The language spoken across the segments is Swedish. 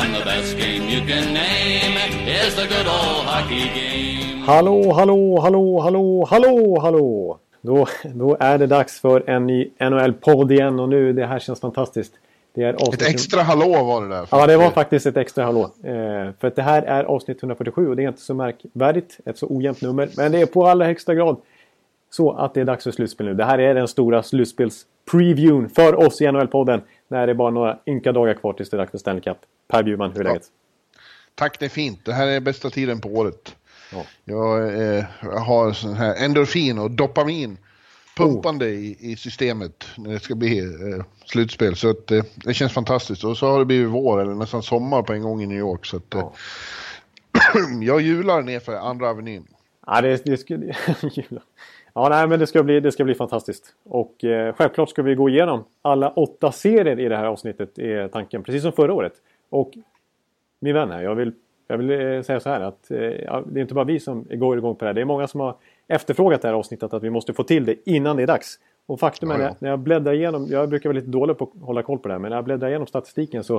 And the best game you can name is the good old hockey game. Hallå, hallå, hallå, hallå, hallå, hallå! Då, då är det dags för en ny NHL-podd igen och nu, det här känns fantastiskt. Det är avsnitt... Ett extra hallå var det där. Ja, det var faktiskt ett extra hallå. Eh, för att det här är avsnitt 147 och det är inte så märkvärdigt, ett så ojämnt nummer. Men det är på allra högsta grad så att det är dags för slutspel nu. Det här är den stora slutspels-previewn för oss i NHL-podden. När det är bara några ynka dagar kvar tills det är dags för Stanley Cup. Per Bjurman, hur är läget? Tack, det är fint. Det här är bästa tiden på året. Ja. Jag, eh, jag har sån här endorfin och dopamin pumpande i, i systemet när det ska bli eh, slutspel. Så att, eh, det känns fantastiskt. Och så har det blivit vår, eller nästan sommar på en gång i New York. Så att, eh, jag jular ner för andra avenyn. Ja, det, det ska... Jula. Ja, nej, men det ska bli, det ska bli fantastiskt. Och eh, självklart ska vi gå igenom alla åtta serier i det här avsnittet, är tanken. Precis som förra året. Och min vän här, jag vill, jag vill eh, säga så här att eh, det är inte bara vi som går igång på det här. Det är många som har efterfrågat det här avsnittet att vi måste få till det innan det är dags. Och faktum är Ja, ja. att när jag bläddrar igenom, jag brukar vara lite dålig på att hålla koll på det här, men när jag bläddrar igenom statistiken så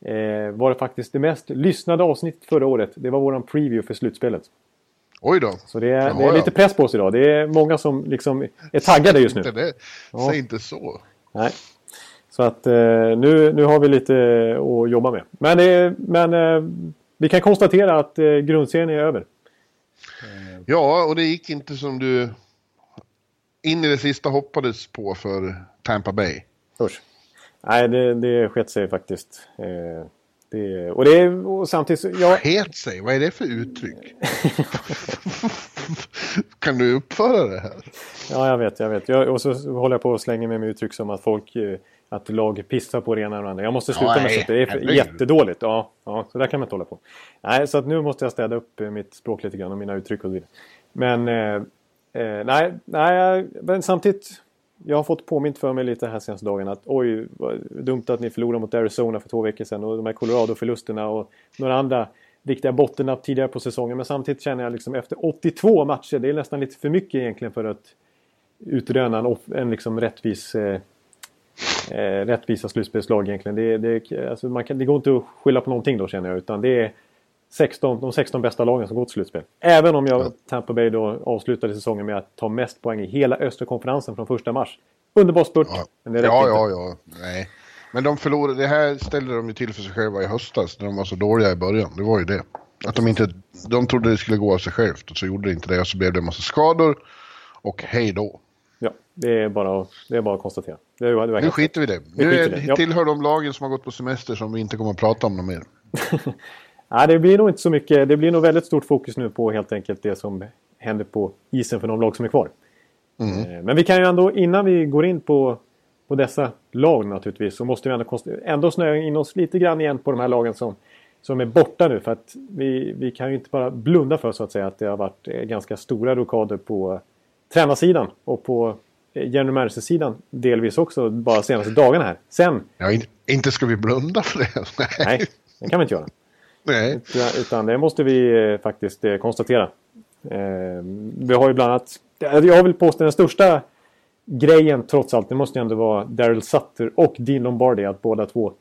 eh, var det faktiskt det mest lyssnade avsnittet förra året. Det var våran preview för slutspelet. Oj då. Så det är, Jaha, det är lite press på oss idag. Det är många som liksom är taggade just nu. Inte det. Ja. Säg inte så. Nej. Så att eh, nu, nu har vi lite att jobba med. Men, det, men eh, vi kan konstatera att eh, grundserien är över. Ja, och det gick inte som du in i det sista hoppades på för Tampa Bay. Usch. Nej, det, det skett sig faktiskt. Det, och, det, är- och samtidigt... så- Ja, Het sig, vad är det för uttryck? kan du uppföra det här? ja, jag vet. Jag vet. Jag, och så håller jag på och slänger med mig uttryck som att folk... eh, Att lag pissar på det ena och det andra. Jag måste sluta Ja, med nej, sånt. Det är herregud. jättedåligt. Ja, ja, så där kan man inte hålla på. Nej, så att nu måste jag städa upp eh, mitt språk lite grann och mina uttryck och så vidare. Men... Eh, eh, nej, nej, men samtidigt... Jag har fått påmint för mig lite här senaste dagarna att oj, vad dumt att ni förlorade mot Arizona för två veckor sedan och de här Colorado-förlusterna och några andra riktiga bottennapp tidigare på säsongen. Men samtidigt känner jag liksom efter 82 matcher, det är nästan lite för mycket egentligen för att utröna en, en liksom rättvis eh, eh, rättvisa slutspelslag egentligen. Det, det, alltså man kan, det går inte att skylla på någonting då känner jag. Utan det är 16, de 16 bästa lagen som går till slutspel. Även om jag, Tampa Bay då avslutade säsongen med att ta mest poäng i hela östra konferensen från första mars. Underbar spurt. Ja, Men det ja, ja, ja. Nej. Men de förlorade, det här ställde de ju till för sig själva i höstas när de var så dåliga i början. Det var ju det. Att de inte, de trodde det skulle gå av sig självt och så gjorde det inte det och så blev det en massa skador. Och hej då. Ja, det är bara, det är bara att konstatera. Det var, det var Nu skiter vi det. Nu är, det, tillhör de lagen som har gått på semester som vi inte kommer att prata om något mer. Nej, det blir nog inte så mycket. Det blir nog väldigt stort fokus nu på helt enkelt det som händer på isen för de lag som är kvar. Eh, Men vi kan ju ändå, innan vi går in på, på dessa lag naturligtvis, så måste vi ändå, ändå snöa in oss lite grann igen på de här lagen som, som är borta nu. För att vi, vi kan ju inte bara blunda för så att säga att det har varit eh, ganska stora rokader på eh, tränarsidan och på eh, general manager-sidan delvis också bara senaste dagarna här. Sen, Ja, in, inte ska vi blunda för det. Nej. nej, det kan vi inte göra. Nej. Utan, utan det måste vi eh, faktiskt eh, konstatera. Eh, vi har ju bland annat... Jag vill påstå den största grejen trots allt, det måste ju ändå vara Daryl Sutter och Dean Lombardi. Att båda två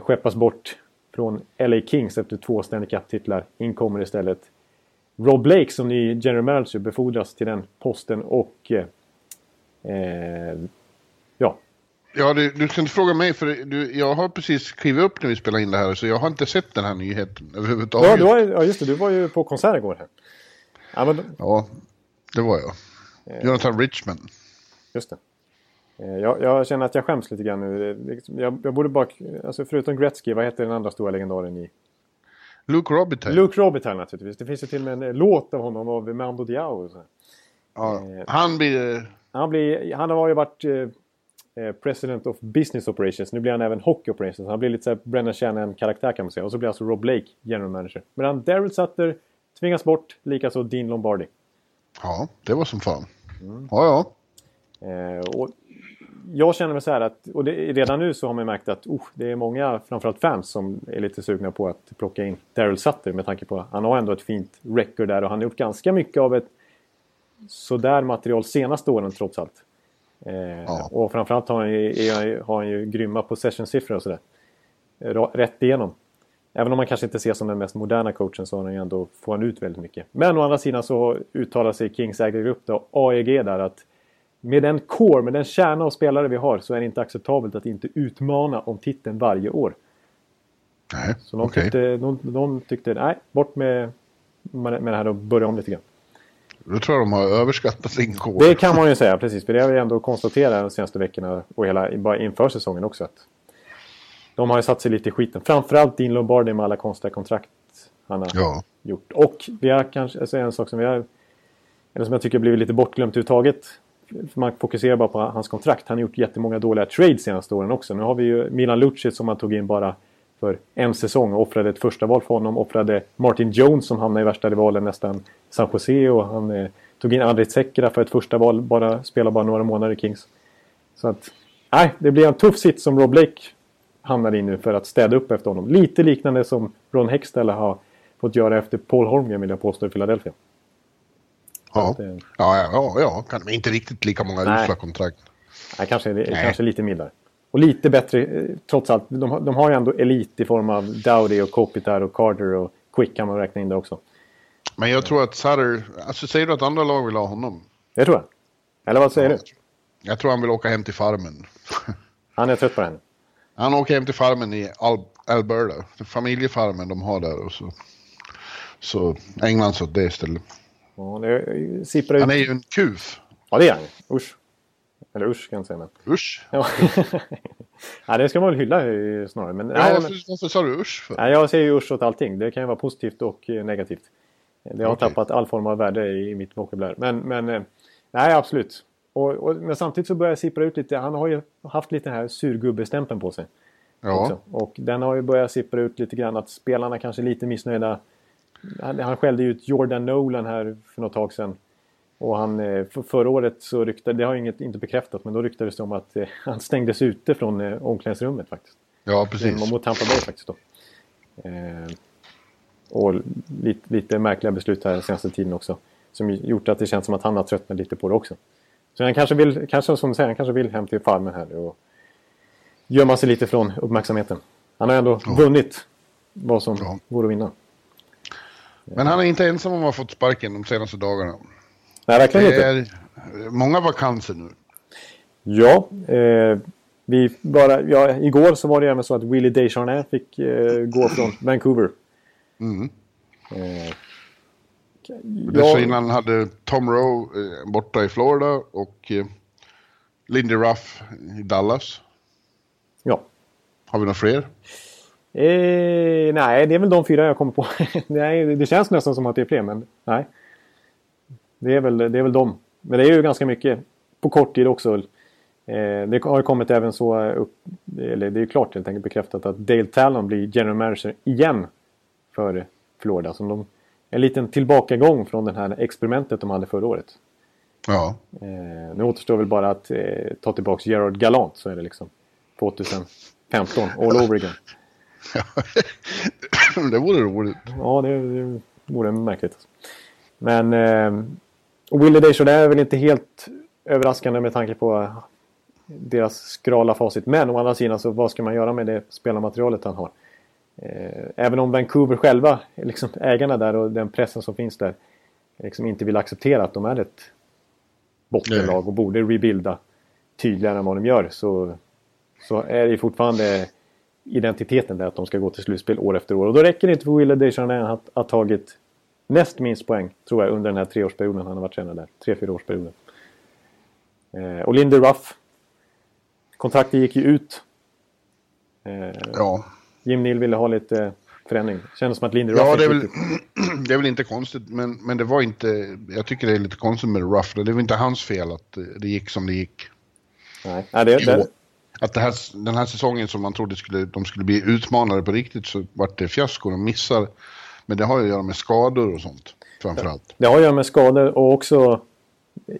skeppas bort från LA Kings efter två Stanley Cup-titlar. In kommer istället Rob Blake som ny general manager befordras till den posten och... Eh, ja, Ja, du, du ska inte fråga mig för du, jag har precis skrivit upp när vi spelar in det här så jag har inte sett den här nyheten överhuvudtaget. ja, du var, ja, just det. Du var ju på konsert igår. Här. Ja, men, Ja, det var jag. Jonathan Richman. Just det. Eh, Jag, jag känner att jag skäms lite grann nu. Liksom- Jag, jag borde bara... Alltså förutom Gretzky, vad heter den andra stora legendaren i... Luke Robitaille. Luke Robitaille naturligtvis. Det finns ju till och med en eh, låt av honom av Mando Diao. Ja, han blir... Han, blir, han har ju varit... eh, President of Business Operations. Nu blir han även Hockey Operations. Han blir lite så här Brennan Shannon-karaktär kan man säga. Och så blir alltså Rob Blake General Manager. Medan Daryl Sutter tvingas bort, likaså Dean Lombardi. Ja, det var som fan. Mm. Ja, ja. Eh, och jag känner mig så här att, och det, redan nu så har man märkt att oh, det är många, framförallt fans, som är lite sugna på att plocka in Daryl Sutter med tanke på att han har ändå ett fint record där och han har gjort ganska mycket av ett sådär material senaste åren trots allt. Eh, ja. Och framförallt har han, ju, är, har han ju grymma possession-siffror och sådär. Rätt igenom. Även om man kanske inte ser som den mest moderna coachen så har han ju ändå, får han ut väldigt mycket. Men å andra sidan så uttalar sig Kings ägargrupp då, AEG där att med den core, med den kärna av spelare vi har så är det inte acceptabelt att inte utmana om titeln varje år. Nej, så de, okay. tyckte, de, de tyckte, nej, bort med, med det här och börja om lite grann. Då tror jag de har överskattat sin core. Det kan man ju säga, precis. För det har vi ändå konstaterat de senaste veckorna och hela, bara inför säsongen också. Att de har ju satt sig lite i skiten. Framförallt Dean Lombardi med alla konstiga kontrakt han har ja. gjort. Och vi har kanske, alltså en sak som vi har, eller som jag tycker blivit lite bortglömt överhuvudtaget man fokuserar bara på hans kontrakt. Han har gjort jättemånga dåliga trades senaste åren också. Nu har vi ju Milan Lucic som man tog in bara för en säsong och offrade ett första val för honom. Offrade Martin Jones som hamnade i värsta rivalen nästan San Jose och han eh, tog in Andrei Tsekera för ett första val. Bara, spela bara några månader i Kings. Så att, nej, det blir en tuff sitt som Rob Blake hamnar i nu för att städa upp efter honom. Lite liknande som Ron Hextall har fått göra efter Paul Holmgren vill jag påstå i Philadelphia. Ja, ja, ja, ja, kan, inte riktigt lika många usla kontrakt. Nej, kanske, Nej. kanske lite mildare. Och lite bättre, eh, trots allt. De, de har ju ändå elit i form av Dowdy och Kopitar och Carter och Quick kan man räkna in där också. Men jag tror att Sutter, alltså säger du att andra lag vill ha honom? Det tror jag. Eller vad säger ja, du? Jag tror han vill åka hem till farmen. Han är trött på den? Han åker hem till farmen i Al Alberta. Familjefarmen de har där och så. Så Englands åt det istället. Ja, det sipprar ut. Han är ju en kuf. Ja, det är han Usch. Eller usch kan jag säga. Men. Usch? Ja. ja, det ska man väl hylla snarare. Men, ja, nej, varför, men... varför sa du usch? För? Nej, jag säger ju usch åt allting. Det kan ju vara positivt och eh, negativt. Det har okay. tappat all form av värde i, mitt vokabulär. Men, men eh, nej, absolut. Och, och, men samtidigt så börjar jag sippra ut lite. Han har ju haft lite den här surgubbestämpeln på sig. Ja. Också. Och den har ju börjat sippra ut lite grann att spelarna kanske är lite missnöjda han, han skällde ut Jordan Nolan här för något tag sedan. Och han, eh, för, förra året så ryktade, det har inget, inte bekräftat, men då ryktades det om att eh, han stängdes ute från eh, omklädningsrummet faktiskt. Ja, precis. Mot Tampa Bay faktiskt då. Eh, och lite, lite märkliga beslut här senaste tiden också. Som gjort att det känns som att han har tröttnat lite på det också. Så han kanske vill, kanske som säger, han kanske vill hem till farmen här och gömma sig lite från uppmärksamheten. Han har ändå ja. vunnit vad som ja. går att vinna. Men han är inte ensam om att ha fått sparken de senaste dagarna. Nej, verkligen inte. Det är många vakanser nu. Ja, eh, vi bara, ja, igår så var det även så att Willie Descharnais fick eh, gå från Vancouver. Mm. Eh, Dessförinnan hade Tom Rowe eh, borta i Florida och eh, Lindy Ruff i Dallas. Ja. Har vi några fler? Eh, nej, det är väl de fyra jag kommer på. nej, det känns nästan som att det är fler, men nej. Det är väl, det är väl de. Men det är ju ganska mycket på kort tid också. Eh, det har kommit även så upp, eller det är klart helt enkelt bekräftat att Dale Talon blir general manager igen för Florida. Som de, en liten tillbakagång från det här experimentet de hade förra året. Ja. Eh, nu återstår väl bara att eh, ta tillbaka Gerard Galant så är det liksom 2015 all over again. det vore roligt. Ja, det, det vore märkligt. Men eh, Willie Deschamps är väl inte helt överraskande med tanke på deras skrala facit. Men å andra sidan så vad ska man göra med det spelarmaterialet han har? Eh, även om Vancouver själva, liksom ägarna där och den pressen som finns där liksom inte vill acceptera att de är ett bottenlag och borde rebuilda tydligare än vad de gör så, så är det fortfarande identiteten där att de ska gå till slutspel år efter år. Och då räcker det inte för Wille Descharnais att ha tagit näst minst poäng, tror jag, under den här treårsperioden han har varit tränare där. Tre, fyra årsperioden. Eh, och Lindy Ruff. Kontraktet gick ju ut. Eh, ja. Jim Neal ville ha lite förändring. Kändes som att Lindy Ruff... Ja, det är, väl, det är väl inte konstigt, men, men det var inte... Jag tycker det är lite konstigt med Ruff. Det väl inte hans fel att det gick som det gick. Nej, Nej det, det... Att det här, den här säsongen som man trodde skulle, de skulle bli utmanare på riktigt så vart det fiasko. De missar. Men det har ju att göra med skador och sånt. Framförallt. Det har att göra med skador och också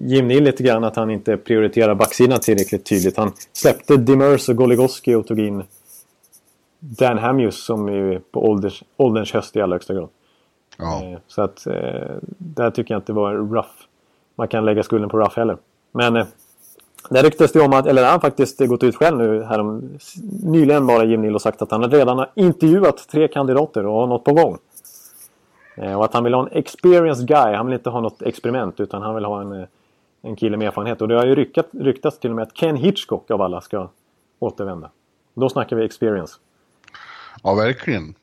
Jim Neal lite grann att han inte prioriterar backsidan tillräckligt tydligt. Han släppte Demers och Goligoski och tog in Dan Hamius som är på ålders, ålderns höst i allra högsta grad. Ja. Eh, så att eh, där tycker jag inte det var rough. Man kan lägga skulden på rough heller. Men eh, det ryktas det om att, eller han har faktiskt gått ut själv nu härom, nyligen bara Jim Neal och sagt att han redan har intervjuat tre kandidater och har något på gång. Och att han vill ha en experienced guy. Han vill inte ha något experiment utan han vill ha en, en kille med erfarenhet. Och det har ju ryktat, ryktats till och med att Ken Hitchcock av alla ska återvända. Då snackar vi experience. Ja, verkligen.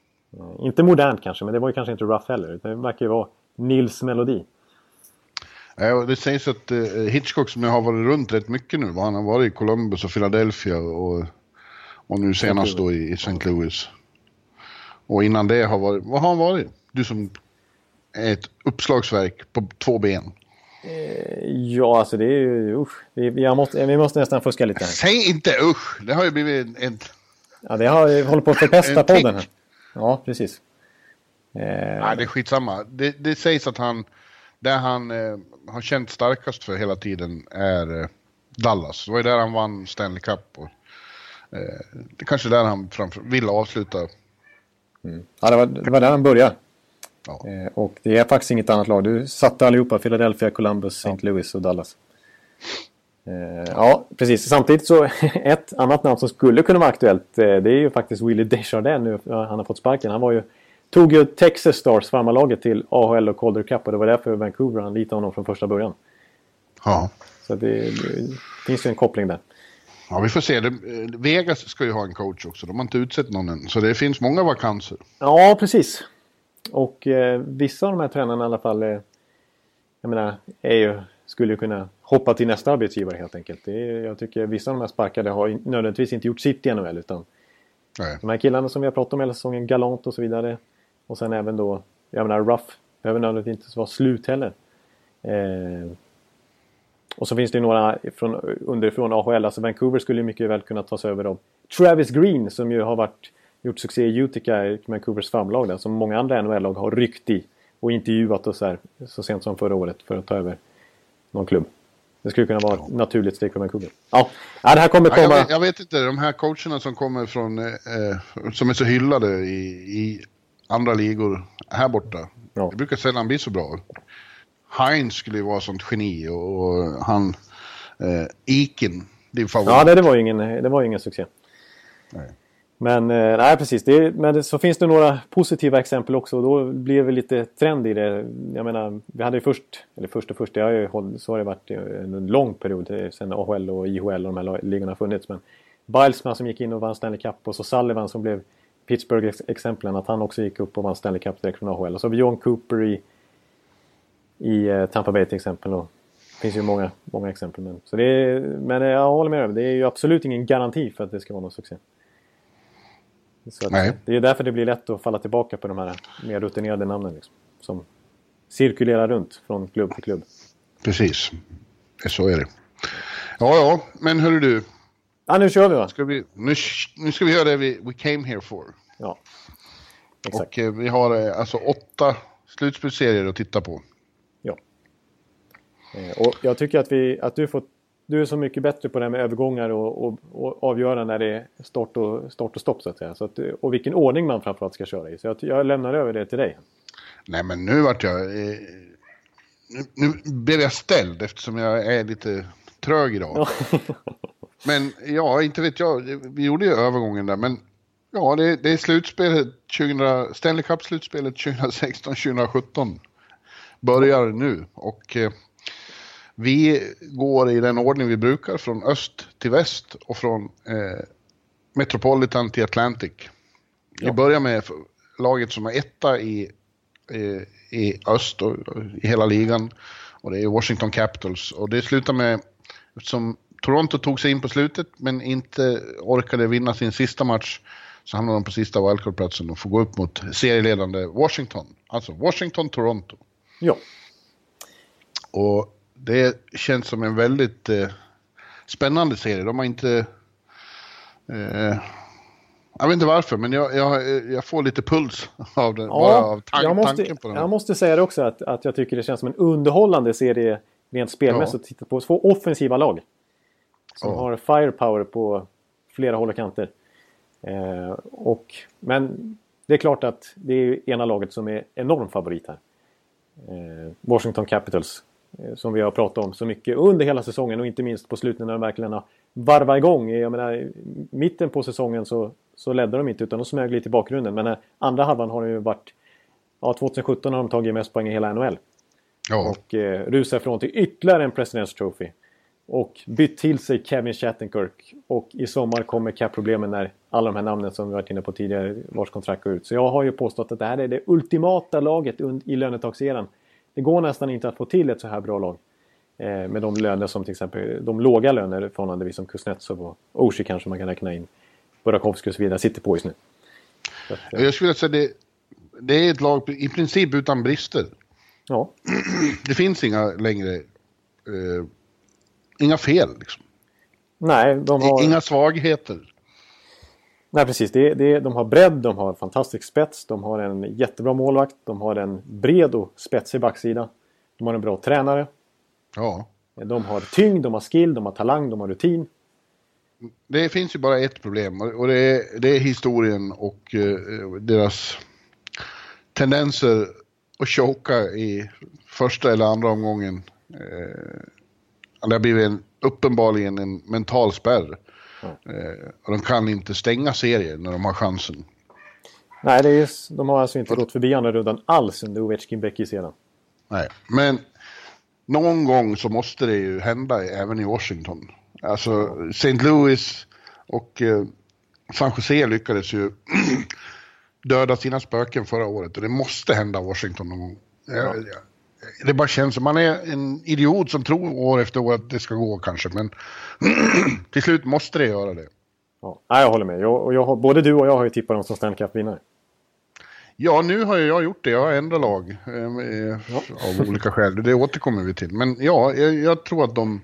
Inte modernt kanske, men det var ju kanske inte rough heller. Det verkar ju vara Nils melodi. Ja, det sägs att Hitchcock som jag har varit runt rätt mycket nu, han har varit i Columbus och Philadelphia och, och nu senast då i, St. Louis. Och innan det har varit, vad har han varit? Du som ett uppslagsverk på två ben. Eh, ja, alltså det är ju usch. Vi, måste, vi måste nästan fuska lite här. Säg inte usch! Det har ju blivit en... Ja, det har hållit på att förpesta podden här. Ja, precis. Eh... Nej, det är skitsamma. Det, det sägs att han, det han eh, har känt starkast för hela tiden är eh, Dallas. Det var ju där han vann Stanley Cup. Och, eh, det är kanske där han framför, vill avsluta. Mm. Ja, det var, det var där han började. Ja. Eh, och det är faktiskt inget annat lag. Du satte allihopa. Philadelphia, Columbus, St. Louis och Dallas. Eh, ja, precis. Samtidigt så ett annat namn som skulle kunna vara aktuellt. Eh, det är ju faktiskt Willie Desjardins nu. Han har fått sparken. Han var ju, tog ju Texas Stars, farmarlaget, till AHL och Calder Cup. Och det var därför Vancouver anlitade honom från första början. Ja. Så det, det finns ju en koppling där. Ja, vi får se. Vegas ska ju ha en coach också. De har inte utsett någon än. Så det finns många vakanser. Ja, precis. Och eh, vissa av de här tränarna i alla fall eh, jag menar, är ju, skulle ju kunna hoppa till nästa arbetsgivare helt enkelt. Det är, jag tycker vissa av de här sparkade har nödvändigtvis inte gjort sitt i NHL utan Nej. de här killarna som vi har pratat om hela säsongen, Galant och så vidare. Och sen även då, jag menar Ruff behöver nödvändigtvis inte vara slut heller. Eh, och så finns det ju några från, underifrån AHL, alltså Vancouver skulle mycket väl kunna tas över av Travis Green som ju har varit gjort succé i Utica, Vancouvers famlag där, som många andra NHL-lag har ryckt i och intervjuat och så här, så sent som förra året för att ta över någon klubb. Det skulle kunna vara ett naturligt steg för Vancouver. Ja, ja det här kommer komma... Ja, jag, vet, jag, vet, inte, de här coacherna som kommer från, eh, som är så hyllade i, i andra ligor här borta. Ja. Det brukar sällan bli så bra. Heinz skulle ju vara sånt geni och, och han, eh, Iken, din favorit. Ja, det, det var ju ingen, det var ingen succé. Nej. Men eh, nej, precis. Det, men så finns det några positiva exempel också och då blir det lite trend i det. Jag menar, vi hade ju först, eller först och först, det har ju, så har det varit en lång period eh, sen AHL och IHL och de här ligorna har funnits. Men Bilesman som gick in och vann Stanley Cup och så Sullivan som blev Pittsburgh-exemplen, att han också gick upp och vann Stanley Cup direkt från AHL. Och så har vi John Cooper i, i eh, Tampa Bay till exempel. Och det finns ju många, många exempel. Men, så det är, men eh, jag håller med dig, det är ju absolut ingen garanti för att det ska vara någon succé. Så det är därför det blir lätt att falla tillbaka på de här mer rutinerade namnen. Liksom, som cirkulerar runt från klubb till klubb. Precis, så är det. Ja, ja, men hörru du. Ja, nu kör vi va? Ska vi, nu, nu ska vi göra det vi we came here for. Ja, exakt. Och eh, vi har eh, alltså åtta slutspelsserier att titta på. Ja. Eh, och jag tycker att, vi, att du får du är så mycket bättre på det här med övergångar och, och, och avgöra när det är start och, start och stopp så att säga. Så att, och vilken ordning man framförallt ska köra i. Så jag, jag lämnar över det till dig. Nej men nu vart jag... Eh, nu, nu blev jag ställd eftersom jag är lite trög idag. men ja, inte vet jag. Vi gjorde ju övergången där men ja, det, det är slutspelet 2000, Stanley Cup-slutspelet 2016-2017 börjar nu och eh, vi går i den ordning vi brukar, från öst till väst och från eh, Metropolitan till Atlantic. Vi börjar med laget som är etta i, eh, i öst och, i hela ligan. Och det är Washington Capitals. Och det slutar med, eftersom Toronto tog sig in på slutet men inte orkade vinna sin sista match, så hamnar de på sista wildcard-platsen och får gå upp mot serieledande Washington. Alltså Washington-Toronto. Ja. Och det känns som en väldigt eh, spännande serie. De har inte... Eh, jag vet inte varför, men jag, jag, jag får lite puls av, den, ja, av tank, jag måste, tanken på den. Jag måste säga det också, att, att jag tycker det känns som en underhållande serie rent spelmässigt att titta på. Två offensiva lag. Som ja. har firepower på flera håll och kanter. Eh, och, men det är klart att det är ena laget som är enorm favorit här. Eh, Washington Capitals. Eh, som vi har pratat om så mycket under hela säsongen och inte minst på slutet när de verkligen har varvat igång. Jag menar, mitten på säsongen så, så ledde de inte utan de smög lite i bakgrunden. Men andra halvan har det ju varit... Ja, 2017 har de tagit mest poäng i hela NHL. Ja. Och eh, rusar ifrån till ytterligare en President's Trophy. Och bytt till sig Kevin Shattenkirk. Och i sommar kommer cap-problemen när alla de här namnen som vi varit inne på tidigare, vars kontrakt går ut. Så jag har ju påstått att det här är det ultimata laget i lönetagseran. Det går nästan inte att få till ett så här bra lag. Eh, med de löner som till exempel, de låga löner förhållandevis som Kuznetsov och Oshie kanske man kan räkna in. Burakovsky och så vidare sitter på just nu. Att, eh. Jag skulle säga det, det är ett lag i princip utan brister. Ja. Det finns inga längre eh, inga fel. Liksom. Nej, de har... Inga svagheter. Nej, precis. Det, det, de har bredd, de har fantastisk spets, de har en jättebra målvakt, de har en bred och spetsig backsida. De har en bra tränare. Ja. De har tyngd, de har skill, de har talang, de har rutin. Det finns ju bara ett problem och det är, det är historien och uh, deras tendenser att choka i första eller andra omgången. Uh, det har blivit en, uppenbarligen en mental spärr. Mm. Eh, och de kan inte stänga serier när de har chansen. Nej, det är, de har alltså inte gått förbi andra rundan alls under Ovechkin Becky sedan. Nej, men någon gång så måste det ju hända även i Washington. Alltså St. Louis och eh, San Jose lyckades ju döda sina spöken förra året och det måste hända Washington någon gång. Ja det bara känns som man är en idiot som tror år efter år att det ska gå kanske. Men till slut måste det göra det. Ja, jag håller med. Jag, och jag både du och jag har ju tippat dem som Stanley Cup-vinnare. Ja, nu har jag gjort det. Jag har ändrat lag eh, ja. av olika skäl. Det återkommer vi till. Men ja, jag, jag, tror att de...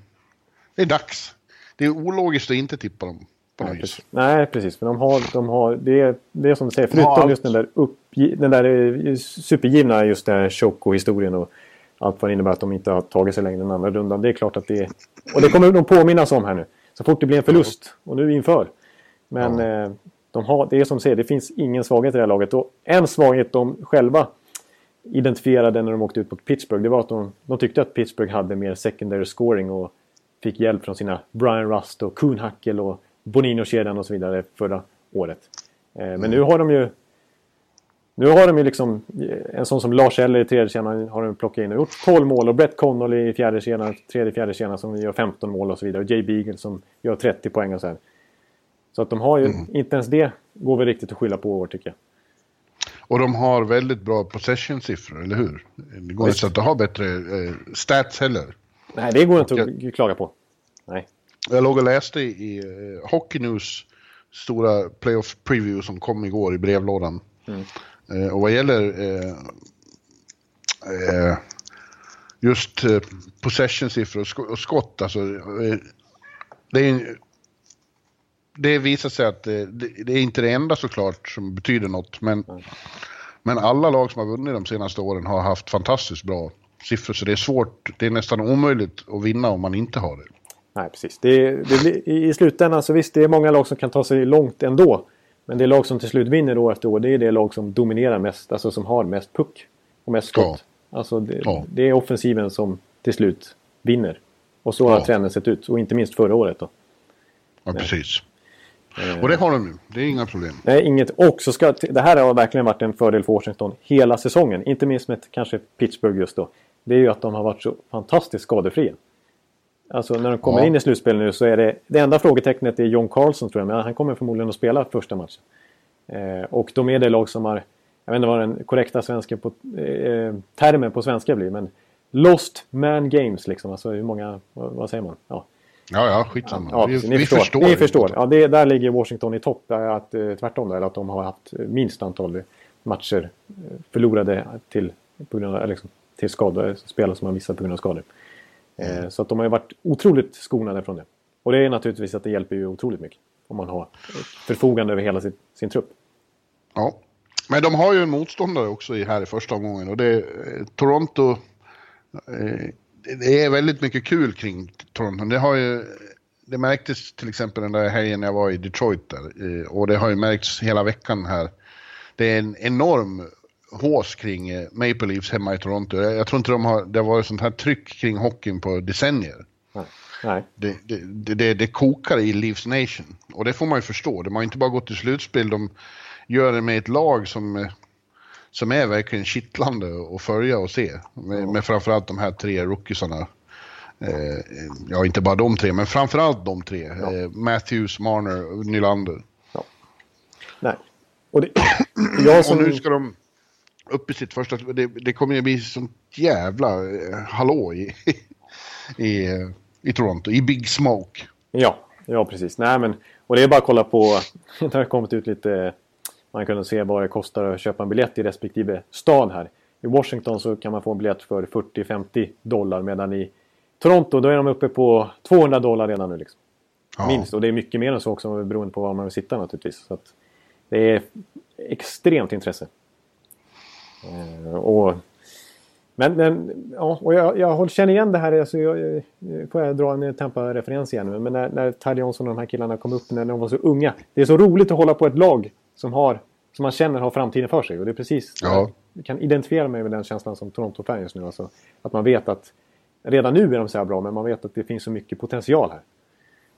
Det är dags. Det är ologiskt att inte tippa dem. På Nej, precis. Nej, precis. För de har, de har, det, är, det är som du säger, förutom ja, just den där, uppgi, den där eh, supergivna just den Choco-historien och allt vad det innebär att de inte har tagit sig längre den andra rundan. Det är klart att det... Och det kommer de påminnas om här nu. Så fort det blir en förlust. Och nu inför. Men ja. eh, de har, det är som du säger, det finns ingen svaghet i det här laget. Och en svaghet de själva identifierade när de åkte ut mot Pittsburgh. Det var att de, de tyckte att Pittsburgh hade mer secondary scoring och fick hjälp från sina Brian Rust och Kuhn Hackel och Bonino-kedjan och så vidare förra året. Eh, men mm. nu har de ju nu har de ju liksom eh, en sån som Lars Eller i tredje kedjan har de plockat in och gjort 12 mål och Brett Connolly i fjärde kedjan, tredje fjärde kedjan som gör 15 mål och så vidare. Och Jay Beagle som gör 30 poäng och så här. Så att de har ju, mm. inte ens det går väl riktigt att skylla på år tycker jag. Och de har väldigt bra possession-siffror, eller hur? Det går inte att ha bättre eh, stats heller. Nej, det går inte att klaga på. Nej. Jag låg och läste i, i uh, Hockey News stora playoff preview som kom igår i brevlådan. Mm. Eh, och vad gäller eh, eh, just possession-siffror och skott, alltså det, är, det visar sig att det, det, är inte det enda såklart som betyder något, men, men alla lag som har vunnit de senaste åren har haft fantastiskt bra siffror, så det är svårt, det är nästan omöjligt att vinna om man inte har det. Nej, precis. Det, det, I slutändan så visst, det är många lag som kan ta sig långt ändå. Men det lag som till slut vinner år efter år, det är det lag som dominerar mest, alltså som har mest puck och mest skott. Ja. Alltså det, ja. det, är offensiven som till slut vinner. Och så har ja. trenden sett ut, och inte minst förra året då. Ja, precis. Eh. Och det har de nu, det är inga problem. Nej, inget. Och så ska, det här har verkligen varit en fördel för Washington hela säsongen. Inte minst med kanske Pittsburgh just då. Det är ju att de har varit så fantastiskt skadefria. Alltså när de kommer ja. in i slutspel nu så är det... Det enda frågetecknet är John Carlson tror jag, men han kommer förmodligen att spela första matchen. Eh, och de är det lag som har... Jag vet inte vad den korrekta svenska på, eh, termen på svenska blir, men Lost Man Games liksom. Alltså hur många... Vad, vad säger man? Ja. Ja, ja, skitsamma. Ja, vi, ni vi förstår. förstår. Ni förstår. Ja, det, där ligger Washington i topp. Att, eh, tvärtom, där, att de har haft minst antal matcher eh, förlorade till, på grund av, liksom, till skador, spelare som har missat på grund av skador. Eh, så att de har ju varit otroligt skonade från det. Och det är naturligtvis att det hjälper ju otroligt mycket. Om man har förfogande över hela sin, sin trupp. Ja, men de har ju en motståndare också här i första omgången och det är eh, Toronto. Eh, det är väldigt mycket kul kring Toronto. Det har ju det märktes till exempel den där helgen jag var i Detroit där, och det har ju märkts hela veckan här. Det är en enorm hås kring eh, Maple Leafs hemma i Toronto. Jag tror inte de har, det har varit sånt här tryck kring hockeyn på decennier. Nej. Det, det, det, det, kokar i Leafs Nation. Och det får man ju förstå. De har inte bara gått till slutspel, de gör det med ett lag som, eh, som är verkligen kittlande att följa och se. Med, med framförallt de här tre rookiesarna. Eh, ja, inte bara de tre, men framförallt de tre. Ja. Eh, Matthews, Marner och Nylander. Ja. Nej. Och, det, jag som... och nu ska de upp i sitt första... Det, det kommer ju bli sånt jävla eh, hallå i, i, i Toronto, i Big Smoke. Ja, ja precis. Nej, men, och det är bara att kolla på... Det har kommit ut lite... Man kunde se vad det kostar att köpa en biljett i respektive stad här. I Washington så kan man få en biljett för 40-50 dollar medan i Toronto, då är de uppe på 200 dollar redan nu. Liksom. Ja. Minst. Och det är mycket mer än så också beroende på var man vill sitta naturligtvis. Så det är extremt intresse. Eh, och, men, men ja, och jag, jag känner igen det här. Alltså jag, får jag dra en Tampa-referens igen. Men när, när Ty Johnson och de här killarna kom upp när de var så unga. Det är så roligt att hålla på ett lag som, har, som man känner har framtiden för sig. Och det är precis... Ja. Jag kan identifiera mig med den känslan som Toronto-fan just nu. Alltså, att man vet att Redan nu är de så här bra, men man vet att det finns så mycket potential här.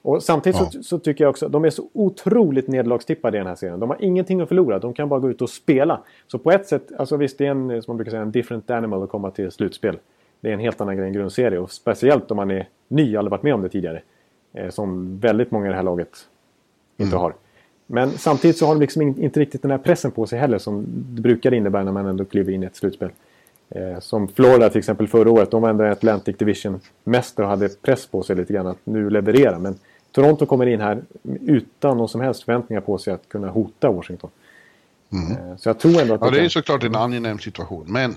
Och samtidigt ja. så, så, tycker jag också att de är så otroligt nederlagstippade i den här serien. De har ingenting att förlora, de kan bara gå ut och spela. Så på ett sätt, alltså visst det är en, som man brukar säga, en different animal att komma till slutspel. Det är en helt annan grej än grundserie och speciellt om man är ny, aldrig varit med om det tidigare. Eh, som väldigt många i det här laget inte mm. har. Men samtidigt så har de liksom inte riktigt den här pressen på sig heller som det brukar innebära när man ändå kliver in i ett slutspel. Eh, som Florida till exempel förra året. De var ändå Atlantic Division-mästare och hade press på sig lite grann att nu leverera. Men Toronto kommer in här utan någon som helst förväntningar på sig att kunna hota Washington. Mm. Eh, så jag tror ändå att... Ja, det är såklart en angenäm situation. Men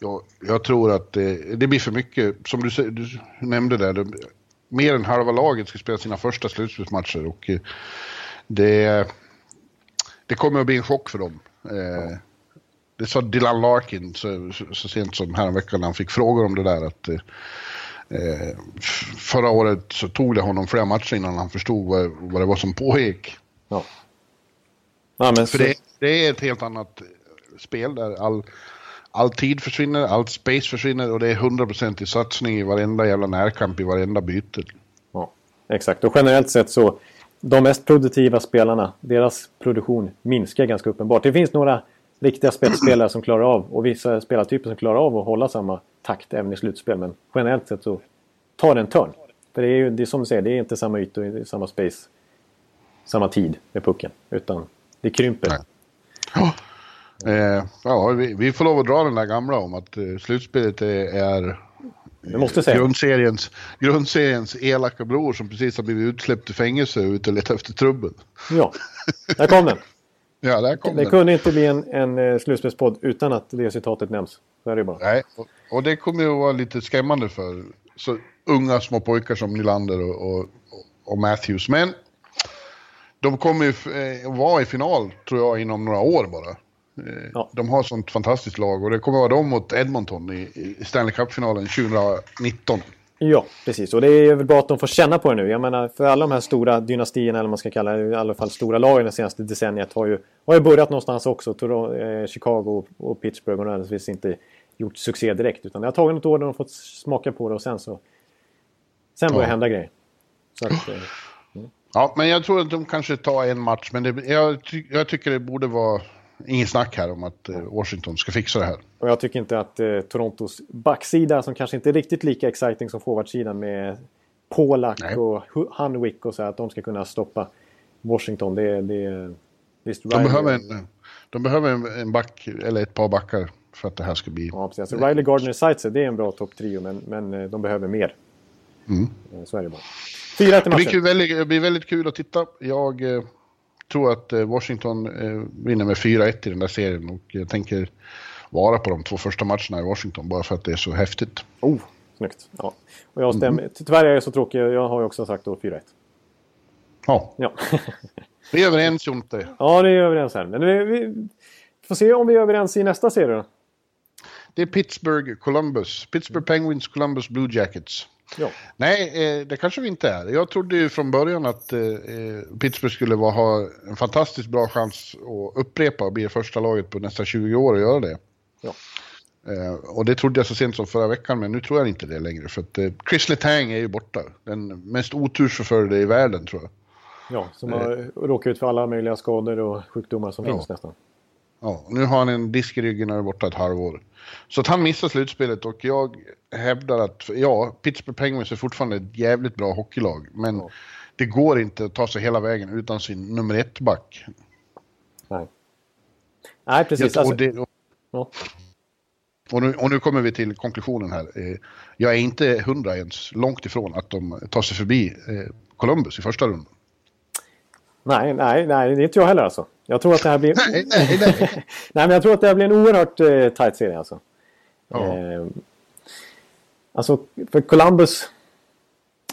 jag, jag tror att det, det, blir för mycket, som du, du nämnde där. Det, mer än halva laget ska spela sina första slutspelsmatcher och eh, det, det kommer att bli en chock för dem. Ja det sa Dylan Larkin så, så, så sent som häromveckan när han fick frågor om det där att eh, eh, förra året så tog det honom flera matcher innan han förstod vad, vad det var som pågick. Ja. ja För det, det, är ett helt annat spel där all, all tid försvinner, all space försvinner och det är 100% i satsning i varenda jävla närkamp, i varenda byte. Ja, exakt. Och generellt sett så de mest produktiva spelarna, deras produktion minskar ganska uppenbart. Det finns några riktiga spetsspelare som klarar av och vissa spelartyper som klarar av att hålla samma takt även i slutspel. Men generellt sett så tar det en törn. För det är ju det är som du säger, det är inte samma ytor, samma space, samma tid med pucken. Utan det krymper. Ja, eh, ja vi, vi, får lov att dra den där gamla om att eh, slutspelet är, är Grundseriens, grundseriens elaka bror som precis har blivit utsläppt i fängelse och ute och letar efter trubbel. Ja, där kom den. Ja, där kom det den. kunde inte bli en, en eh, slutspelspodd utan att det citatet nämns. Så är det bara. Nej, och, och det kommer ju att vara lite skrämmande för så unga små pojkar som Nylander och, och, och Matthews. Men de kommer ju eh, vara i final, tror jag, inom några år bara. Eh, ja. De har sånt fantastiskt lag och det kommer vara de mot Edmonton i, i Stanley Cup-finalen 2019. Ja, precis. Och det är väl bra att de får känna på det nu. Jag menar, för alla de här stora dynastierna, eller man ska kalla det, i alla fall stora lagen det senaste decenniet har ju, har ju börjat någonstans också. Eh, Chicago och Pittsburgh har naturligtvis inte gjort succé direkt. Utan det har tagit något år där de fått smaka på det och sen så... Sen börjar ja. hända grejer. Att, eh, mm. Ja, men jag tror att de kanske tar en match, men det, jag, jag tycker det borde vara Ingen snack här om att eh, Washington ska fixa det här. Och jag tycker inte att eh, Torontos backsida, som kanske inte är riktigt lika exciting som forwardsidan med Polak Nej. och Hunwick och så, att de ska kunna stoppa Washington. Det, det, visst, de, behöver en, de behöver en back, eller ett par backar för att det här ska bli... Ja, precis. Alltså, Riley Gardner Sightser, det är en bra topptrio, men, men eh, de behöver mer. Mm. Eh, så är det bara. Fyra till matchen. Det blir, väldigt, det blir väldigt kul att titta. Jag tror att eh, Washington eh, vinner med 4-1 i den där serien och jag tänker vara på de två första matcherna i Washington bara för att det är så häftigt. Oh, Snyggt. Ja. Och jag stämmer, mm. Tyvärr är jag så tråkig. Jag har ju också sagt då 4-1. Ja. ja. vi är överens Jonte. Ja, det är överens här. Men vi, vi, får se om vi är överens i nästa serie då. Det är Pittsburgh Columbus. Pittsburgh Penguins Columbus Blue Jackets. Ja. Nej, eh, det kanske vi inte är. Jag trodde ju från början att eh, eh Pittsburgh skulle ha en fantastiskt bra chans att upprepa och bli första laget på nästan 20 år att göra det. Ja. Och det trodde jag så sent som förra veckan, men nu tror jag inte det längre. För att Chris Letang är ju borta. Den mest otursförförde i världen tror jag. Ja, som har eh. råkat ut för alla möjliga skador och sjukdomar som ja. finns nästan. Ja, nu har han en disk i ryggen och är borta ett halvår. Så att han missar slutspelet och jag hävdar att, ja, Pittsburgh Penguins är fortfarande ett jävligt bra hockeylag. Men ja. det går inte att ta sig hela vägen utan sin nummer ett-back. Nej. Nej, precis. Jag, och det, och, ja. och, nu, och nu kommer vi till konklusionen här. Eh, jag är inte hundra ens, långt ifrån att de tar sig förbi eh, Columbus i första rundan. Nej, nej, nej, det är inte jag heller alltså. Jag tror att det här blir... nej, nej, nej. nej, men jag tror att det här blir en oerhört eh, tight serie alltså. Ja. Eh, alltså, för Columbus...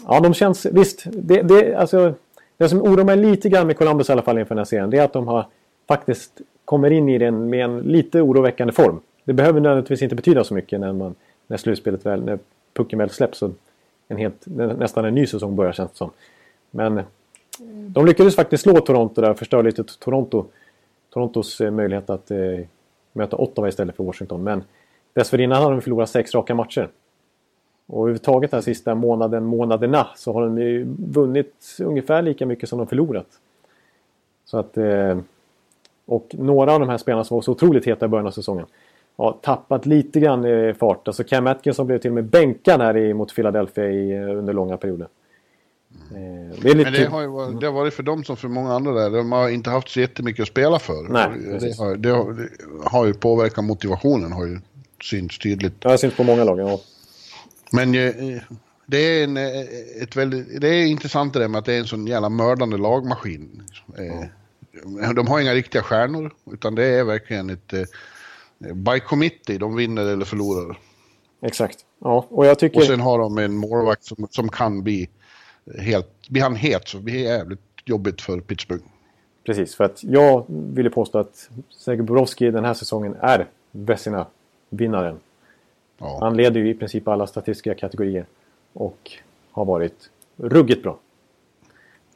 Ja, de känns... Visst, det, det, alltså, det som oroar mig lite grann med Columbus i alla fall inför den här serien, det är att de har faktiskt kommer in i den med en lite oroväckande form. Det behöver nödvändigtvis inte betyda så mycket när, man, när slutspelet väl, när pucken väl släpps och en helt, nästan en ny säsong börjar känns det som. Men de lyckades faktiskt slå Toronto där och förstöra lite Toronto, Torontos eh, möjlighet att eh, möta Ottawa istället för Washington. Men dessförinnan hade de förlorat sex raka matcher. Och överhuvudtaget den sista månaden, månaderna så har de ju vunnit ungefär lika mycket som de förlorat. Så att... Eh, och några av de här spelarna som var så otroligt heta i början av säsongen har tappat lite grann i fart. Alltså Cam Atkinson blev till och med bänkad här mot Philadelphia i, eh, under långa perioder. Mm. Det lite... Men det har, ju varit, det har varit för dem som för många andra där. De har inte haft så jättemycket att spela för. Nej, det, har, det, har, det har ju påverkat motivationen. Har ju synts tydligt. Ja, det syns på många lag, ja. Men eh, det är, en, eh, ett väldigt, det är intressant det där med att det är en sån jävla mördande lagmaskin. Mm. De har inga riktiga stjärnor, utan det är verkligen ett by committee. De vinner eller förlorar. Exakt. Ja, och jag tycker... Och sen har de en målvakt som, som kan bli helt, blir han het så blir det jävligt jobbigt för Pittsburgh. Precis, för att jag vill påstå att Sergej Borovski den här säsongen är Vessina-vinnaren. Ja. Han leder ju i princip alla statistiska kategorier och har varit ruggigt bra.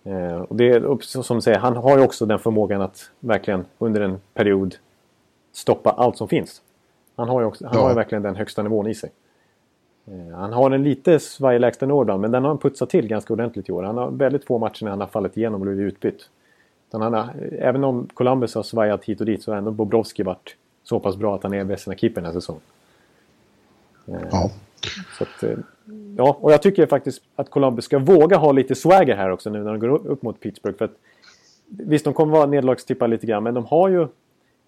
Eh, och det är som säger, han har ju också den förmågan att verkligen under en period stoppa allt som finns. Han har ju, också, han ja. har ju verkligen den högsta nivån i sig. Eh, han har en lite svajig lägstanivå ibland, men den har han putsat till ganska ordentligt i år. Han har väldigt få matcher när han har fallit igenom och blivit utbytt. Han har, även om Columbus har svajat hit och dit så har ändå Bobrovski varit så pass bra att han är bästa keeper den här säsongen. Eh, ja. Så att, eh, ja, och jag tycker faktiskt att Columbus ska våga ha lite swagger här också nu när de går upp mot Pittsburgh. För att, visst, de kommer vara nederlagstippade lite grann, men de har ju...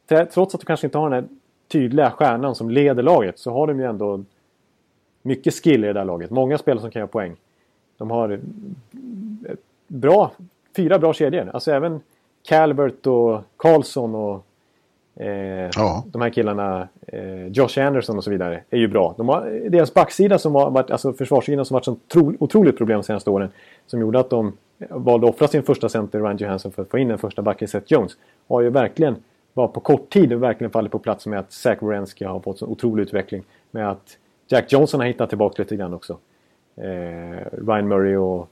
Trots att de kanske inte har den här tydliga stjärnan som leder laget så har de ju ändå mycket skill i det där laget. Många spelare som kan göra poäng. De har bra, fyra bra kedjor. Alltså även Calvert och Karlsson och eh, ja. de här killarna, eh, Josh Anderson och så vidare, är ju bra. De har, deras backsida som har varit, alltså försvarssidan som varit ett otroligt problem de senaste åren. Som gjorde att de valde att offra sin första center, Ryan Johansson, för att få in en första back i Seth Jones. Har ju verkligen, bara på kort tid, verkligen fallit på plats med att Zach Wierenski har fått en otrolig utveckling. Med att Jack Johnson har hittat tillbaka lite grann också. Eh, Ryan Murray och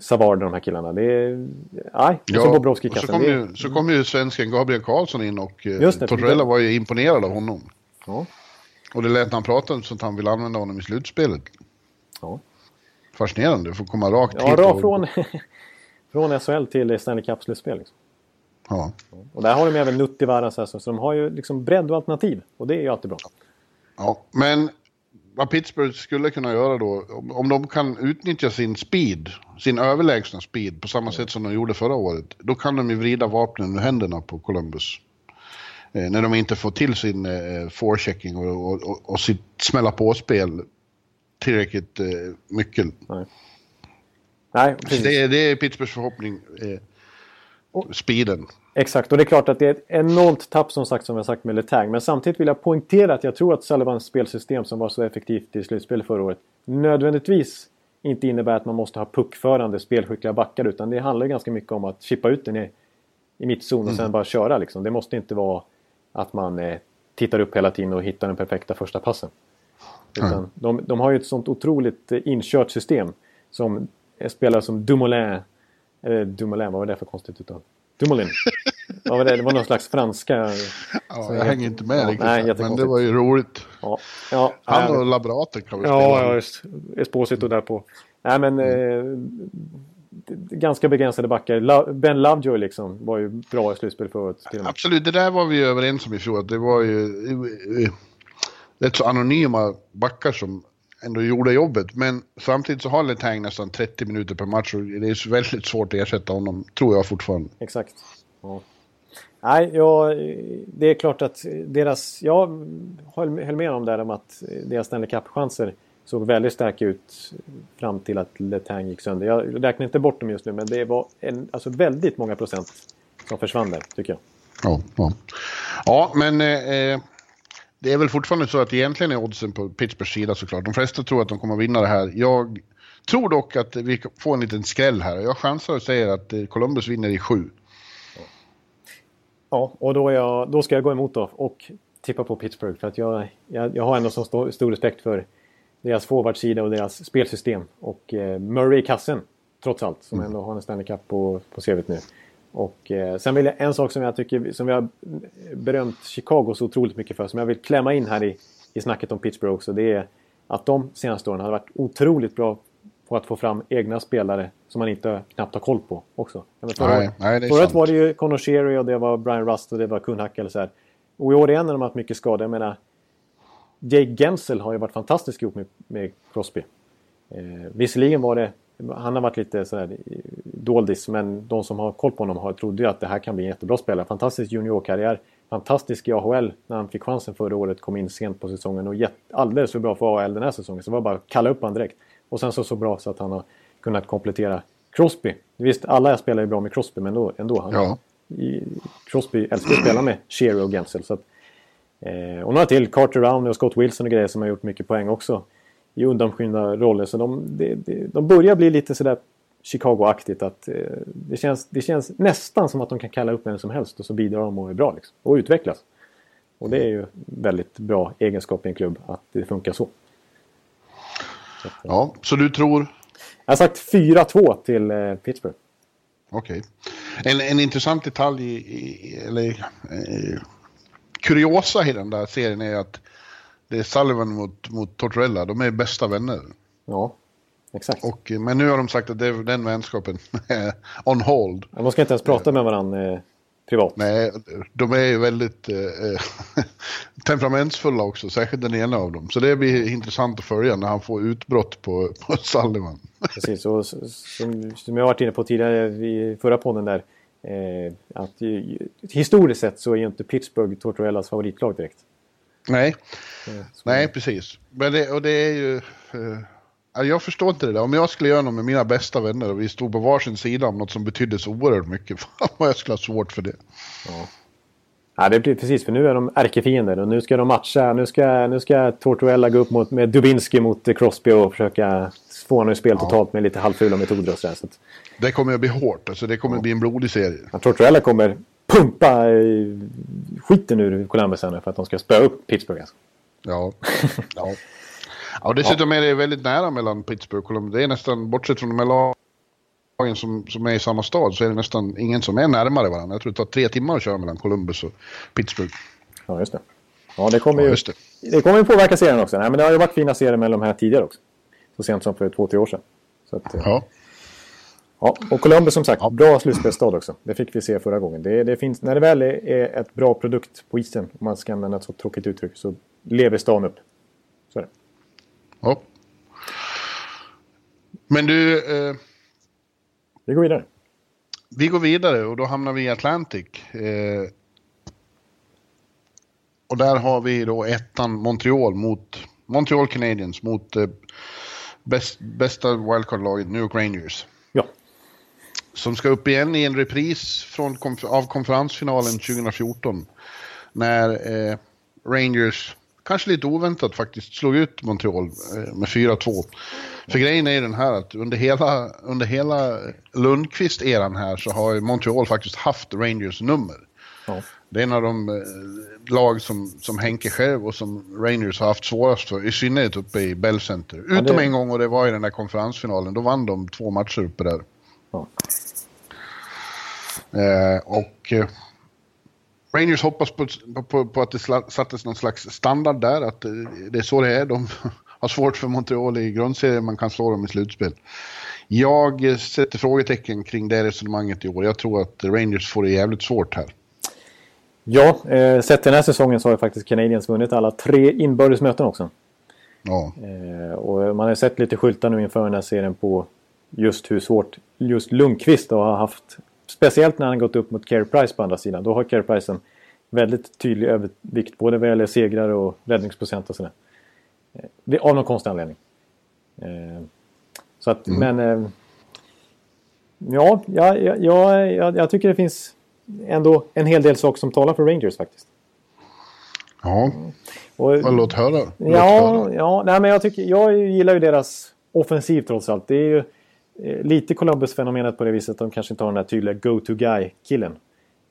Savard de här killarna. Det är... Nej, ja, så Bobrovski och så kom, ju, så kom ju svensken Gabriel Karlsson in och eh, Torrella var ju imponerad av honom. Ja. Och det lät han pratade så att han vill använda honom i slutspelet. Ja. Fascinerande, får komma rakt ja, och... från, från SHL till Stanley Cup-slutspel. Liksom. Ja. Och där har de även Nuttivaara så, så de har ju liksom bredd och alternativ. Och det är ju alltid bra. Ja, men vad Pittsburgh skulle kunna göra då, om de kan utnyttja sin speed, sin överlägsna speed på samma sätt som de gjorde förra året, då kan de ju vrida vapnen ur händerna på Columbus. Eh, när de inte får till sin eh, forechecking och, och, och, och sitt smälla på-spel tillräckligt eh, mycket. Nej. Nej, det, det, är Pittsburghs förhoppning. Eh, speeden. Exakt, och det är klart att det är ett enormt tapp som sagt som jag sagt med Letang. Men samtidigt vill jag poängtera att jag tror att Sullivans spelsystem som var så effektivt i slutspelet förra året nödvändigtvis inte innebär att man måste ha puckförande spelskickliga backar utan det handlar ganska mycket om att chippa ut den i, i mittzon och mm. sen bara köra liksom. Det måste inte vara att man eh, tittar upp hela tiden och hittar den perfekta första passen. Utan mm. de, de, har ju ett sånt otroligt eh, inkört system som spelare som Dumoulin, eh, Dumoulin, vad var det för konstigt uttal? Dumoulin. Vad var det? Det var någon slags franska... Ja, jag hänger inte med ja, riktigt. Nej, men det var ju roligt. Ja, ja, Han och Labraten kan vi spela. Ja, ja just. Esposito där på. Nej, men... Mm. Eh, ganska begränsade backar. Ben Lovejoy liksom var ju bra i slutspel förut. Absolut, det där var vi överens om i fjol. Det var ju rätt så anonyma backar som ändå gjorde jobbet. Men samtidigt så har Letang nästan 30 minuter per match och det är väldigt svårt att ersätta honom, tror jag fortfarande. Exakt. Ja. Nej, ja, det är klart att deras... Jag höll med om där om att deras Stanley Cup-chanser såg väldigt starka ut fram till att Letang gick sönder. Jag räknar inte bort dem just nu, men det var en, alltså väldigt många procent som försvann där, tycker jag. Ja, ja. ja men eh, det är väl fortfarande så att egentligen är oddsen på Pittsburghs sida såklart. De flesta tror att de kommer vinna det här. Jag tror dock att vi får en liten skräll här. Jag chansar och säger att eh, Columbus vinner i sju. Ja, och då, jag, då ska jag gå emot då och tippa på Pittsburgh. För att jag, jag, jag har ändå så stor, stor respekt för deras forwardsida och deras spelsystem. Och eh, Murray i kassen, trots allt, som mm. ändå har en Stanley Cup på, på CVt nu. Och eh, sen vill jag en sak som jag tycker, som vi har berömt Chicago så otroligt mycket för, som jag vill klämma in här i, i snacket om Pittsburgh också. Det är att de senaste åren har varit otroligt bra på att få fram egna spelare som man inte knappt har koll på också. Förra, förut var det ju Conor Sherry och det var Brian Rust och det var Kuhnhack eller så här. Och i år igen när de har haft mycket skador. Jag menar, Jake Gensel har ju varit fantastisk ihop med, med Crosby. Eh, visserligen var det han har varit lite sådär doldis men de som har koll på honom har trodde ju att det här kan bli en jättebra spelare. Fantastisk juniorkarriär. Fantastisk i AHL när han fick chansen förra året. Kom in sent på säsongen och alldeles för bra för AHL den här säsongen. Så det var bara att kalla upp honom direkt. Och sen så så bra så att han har kunnat komplettera Crosby. Visst, alla spelar ju bra med Crosby men ändå. ändå han, ja. i, Crosby älskar att spela med Shearer och Gensel. Så att, eh, och några till. Carter Rowney och Scott Wilson och grejer som har gjort mycket poäng också i undanskymda roller. Så de, de, de, börjar bli lite sådär Chicago-aktigt. Att, eh, det, känns, det känns nästan som att de kan kalla upp vem som helst och så bidrar de och är bra. Liksom, och utvecklas. Och det är ju väldigt bra egenskap i en klubb att det funkar så. så att, ja, så du tror? Jag har sagt 4-2 till eh, Pittsburgh. Okej. Okay. En, en intressant detalj, i, i, eller eh, kuriosa i den där serien är att det är Sullivan mot, mot Tortorella, de är bästa vänner. Ja, exakt. Och, men nu har de sagt att det, den vänskapen är on hold. Ja, de ska inte ens prata med varandra eh, privat. Nej, de är ju väldigt eh, temperamentsfulla också, särskilt den ena av dem. Så det blir intressant att följa när han får utbrott på, på Sullivan. Precis, och som, som jag varit inne på tidigare i förra podden där. Eh, att historiskt sett så är ju inte Pittsburgh Tortorellas favoritlag direkt. Nej, nej precis. Men det, och det är ju... Uh, jag förstår inte det där. Om jag skulle göra något med mina bästa vänner och vi stod på varsin sida om något som betydde så oerhört mycket. Fan vad jag skulle ha svårt för det. Ja. Ja, det blir precis, för nu är de ärkefiender och nu ska de matcha. Nu ska, nu ska Tortuella gå upp mot, med Dubinski mot Crosby och försöka få honom i spel ja. totalt med lite halvfula metoder och sådär. Så att... Det kommer att bli hårt, alltså det kommer ja. att bli en blodig serie. Ja, Tortuella kommer pumpa skiten ur Columbus här för att de ska spöa upp Pittsburgh. Alltså. Ja. ja. ja, dessutom är det väldigt nära mellan Pittsburgh och Columbus. Det är nästan, bortsett från de här lagen som, som är i samma stad, så är det nästan ingen som är närmare varandra. Jag tror det tar tre timmar att köra mellan Columbus och Pittsburgh. Ja, just det. Ja, det kommer ju, ja, det. det kommer ju påverka serien också. Nej, men det har ju varit fina serier med de här tidigare också. Så sent som för två, tre år sedan. Att, ja. Ja, och Columbus som sagt, bra slutspelsstad också. Det fick vi se förra gången. Det, det finns, när det väl är ett bra produkt på isen, om man ska använda ett så tråkigt uttryck, så lever stan upp. Så är det. Ja. Men du... Eh, vi går vidare. Vi går vidare och då hamnar vi i Atlantic. Eh, och där har vi då ettan Montreal mot Montreal Canadiens mot eh, bäst, bästa wildcard-laget New York Rangers. Som ska upp igen i en repris från, av konferensfinalen 2014. När eh, Rangers, kanske lite oväntat faktiskt, slog ut Montreal eh, med 4-2. För grejen är ju den här att under hela, under hela Lundqvist-eran här så har Montreal faktiskt haft Rangers nummer. Ja. Det är en av de eh, lag som, som Henke själv och som Rangers har haft svårast för, i synnerhet uppe i Bell Center. Utom ja, det... en gång och det var i den där konferensfinalen, då vann de två matcher uppe där. Ja. Eh, och eh, Rangers hoppas på, på, på, att det sattes någon slags standard där, att eh, det är så det är. De har svårt för Montreal i grundserien, man kan slå dem i slutspel. Jag sätter frågetecken kring det resonemanget i år. Jag tror att Rangers får det jävligt svårt här. Ja, eh, sett den här säsongen så har ju faktiskt Canadiens vunnit alla tre inbördes möten också. Ja. Eh, och man har sett lite skyltar nu inför den här serien på just hur svårt just Lundqvist har haft. Speciellt när han gått upp mot Carey Price på andra sidan. Då har Carey Price en väldigt tydlig övervikt både vad gäller segrar och räddningsprocent och sådär. Eh, av någon konstig anledning. Eh, så att, mm. men... Eh, ja, ja, ja, ja, jag tycker det finns ändå en hel del saker som talar för Rangers faktiskt. Ja, och, låt höra. Låt ja, höra. ja nej, men jag, tycker, jag gillar ju deras offensiv trots allt. Det är ju lite Columbus-fenomenet på det viset att de kanske inte har den här tydliga go-to-guy-killen.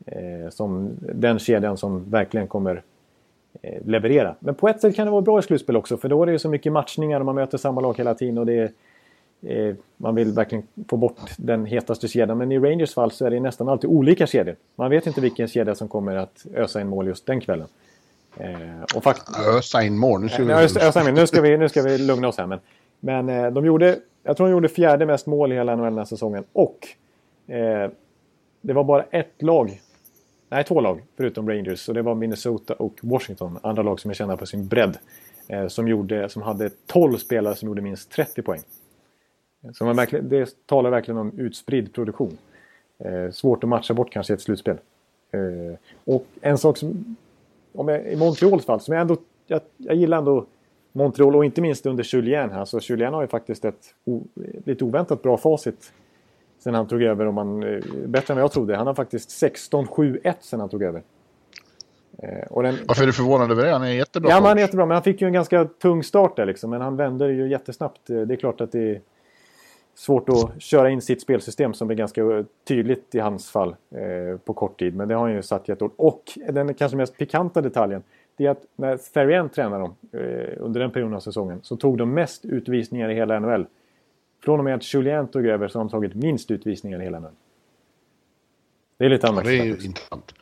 Eh, som den kedjan som verkligen kommer eh, leverera. Men på ett sätt kan det vara bra i slutspel också för då är det ju så mycket matchningar och man möter samma lag hela tiden och det är Eh, man vill verkligen få bort den hetaste kedjan. Men i Rangers fall så är det nästan alltid olika kedjor. Man vet inte vilken kedja som kommer att ösa in mål just den kvällen. Eh, och fakt- ösa in mål? Nu ska, vi... ösa in, nu ska, vi, nu ska vi lugna oss här. Men, men eh, de gjorde, jag tror han gjorde fjärde mest mål i hela NHL den här säsongen. Och eh, det var bara ett lag, nej två lag förutom Rangers. Och det var Minnesota och Washington. Andra lag som är kända för sin bredd. Eh, som, gjorde, som hade 12 spelare som gjorde minst 30 poäng. Så man verkligen, det talar verkligen om utspridd produktion. Eh, svårt att matcha bort kanske i ett slutspel. Eh, och en sak som, om jag, i Montreals fall, som jag ändå, jag, jag gillar ändå Montreal och inte minst under Julien här. Så Julien har ju faktiskt ett lite oväntat bra facit sen han tog över. Om man, eh, bättre än vad jag trodde. Han har faktiskt 16-7-1 sen han tog över. Eh, och den, Varför är du förvånad över det? Han är jättebra. Ja, men han är jättebra. Men han fick ju en ganska tung start där liksom. Men han vände ju jättesnabbt. Eh, det är klart att det svårt att köra in sitt spelsystem som är ganska tydligt i hans fall eh, på kort tid. Men det har han ju satt jätteord. Och den kanske mest pikanta detaljen det är att när Therrien tränade dem eh, under den perioden av säsongen så tog de mest utvisningar i hela NHL. Från och med att Julien tog över så har de tagit minst utvisningar i hela NHL. Det är lite anmärkningsvärt. Ja, det är ju intressant.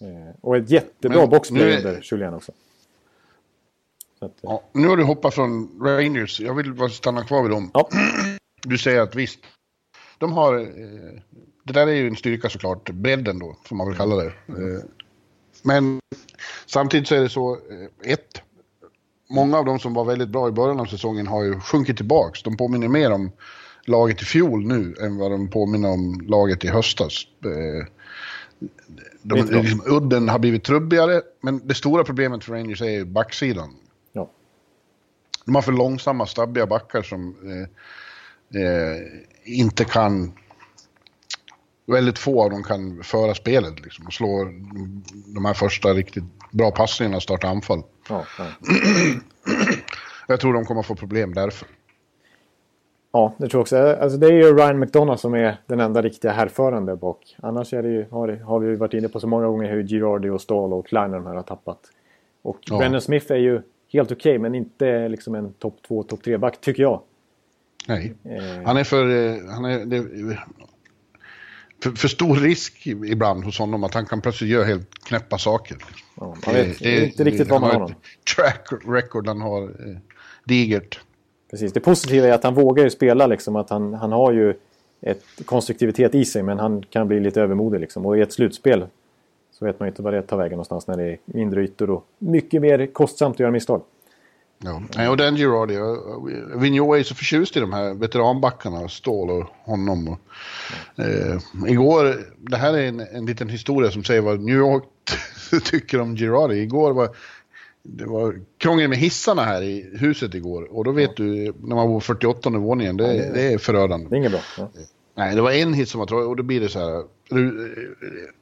Eh, och ett jättebra boxplay är... under Julien också. Att, eh. ja, nu har du hoppat från Rangers. Jag vill bara stanna kvar vid dem. Ja. du säger att visst, de har, det där är ju en styrka såklart, bredden då, får man väl kalla det. Eh, men samtidigt så är det så, eh, ett, många av de som var väldigt bra i början av säsongen har ju sjunkit tillbaks. De påminner mer om laget i fjol nu än vad de påminner om laget i höstas. De, liksom, udden har blivit trubbigare, men det stora problemet för Rangers är backsidan. Ja. De har för långsamma, stabbiga backar som eh, eh, inte kan... Väldigt få av dem kan föra spelet liksom, och slå de här första riktigt bra passningarna och starta anfall. Ja, ja. jag tror de kommer få problem därför. Ja, det tror jag också. Alltså, det är ju Ryan McDonough som är den enda riktiga härförande bak. Annars är det ju, har, har vi varit inne på så många gånger hur Girardi och Stahl och Kleiner de här har tappat. Och ja. Brennan Smith är ju helt okej, okay, men inte liksom en topp 2, topp 3-back, tycker jag. Nej, eh. han är för... Eh, han är, det, för, för, stor risk ibland hos honom att han kan plötsligt göra helt knäppa saker. Ja, man vet det, inte riktigt vad man har honom. Track record han har eh, digert. Precis, det positiva är att han vågar ju spela liksom. Att han, han har ju ett konstruktivitet i sig men han kan bli lite övermodig liksom. Och i ett slutspel så vet man ju inte vad det tar vägen någonstans när det är mindre ytor och mycket mer kostsamt att göra misstag. Ja, och den Girardi, Vigneault är så förtjust i de här veteranbackarna, Ståhl och honom. Och, eh, igår, det här är en, en liten historia som säger vad New York tycker om Girardi. Igår var det var krångel med hissarna här i huset igår. Och då vet ja. du, när man bor på 48 våningen, det, ja, det, är förödande. Det är inget bra. Ja. Nej, det var en hit som var tråkig och då blir det så här.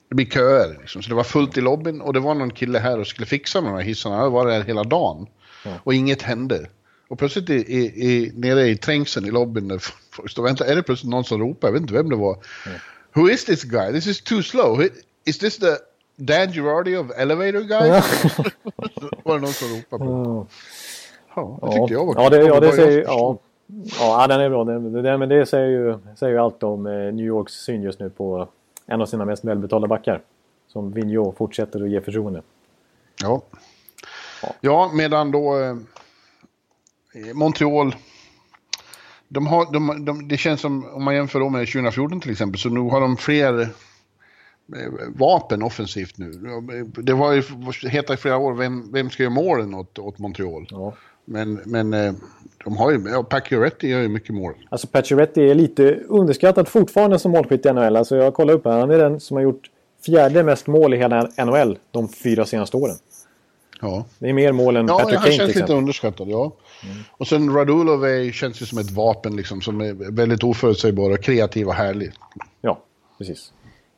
Det blir köer liksom. Så det var fullt i lobbyn och det var någon kille här och skulle fixa med de här hissarna. Han var där hela dagen. Ja. Och inget hände. Och plötsligt i, i, i, nere i trängseln i lobbyn där folk står och väntar, är det plötsligt någon som ropar, jag vet inte vem det var. Who is this guy? This is too slow. Is this the Dan Girardi of Elevator Guys? var det någon som ropade på. Ja, det tyckte jag var ja, det, ja, det säger, ja, ja, den är bra. Den, den, men det säger ju, säger ju allt om eh, New Yorks syn just nu på en av sina mest välbetalda backar. Som Vigneault fortsätter att ge förtroende. Ja. Ja, medan då eh, Montreal. De har, de, de, det känns som, om man jämför då med 2014 till exempel, så nu har de fler eh, vapen offensivt nu. Det var ju heta i flera år, vem, vem ska göra målen åt, åt Montreal? Ja. Men, men eh, de har ju, ja, Pacioretty gör ju mycket mål. Alltså Pacioretty är lite underskattad fortfarande som målskytt i NHL. Alltså jag kollar upp här. Han är den som har gjort fjärde mest mål i hela NHL de fyra senaste åren. Ja, Det är mer mål än ja Patrick han Kane till känns lite underskattad, ja. Och sen Radulov är, känns ju som ett vapen liksom, som är väldigt oförutsägbar och kreativ och härlig. Ja, precis.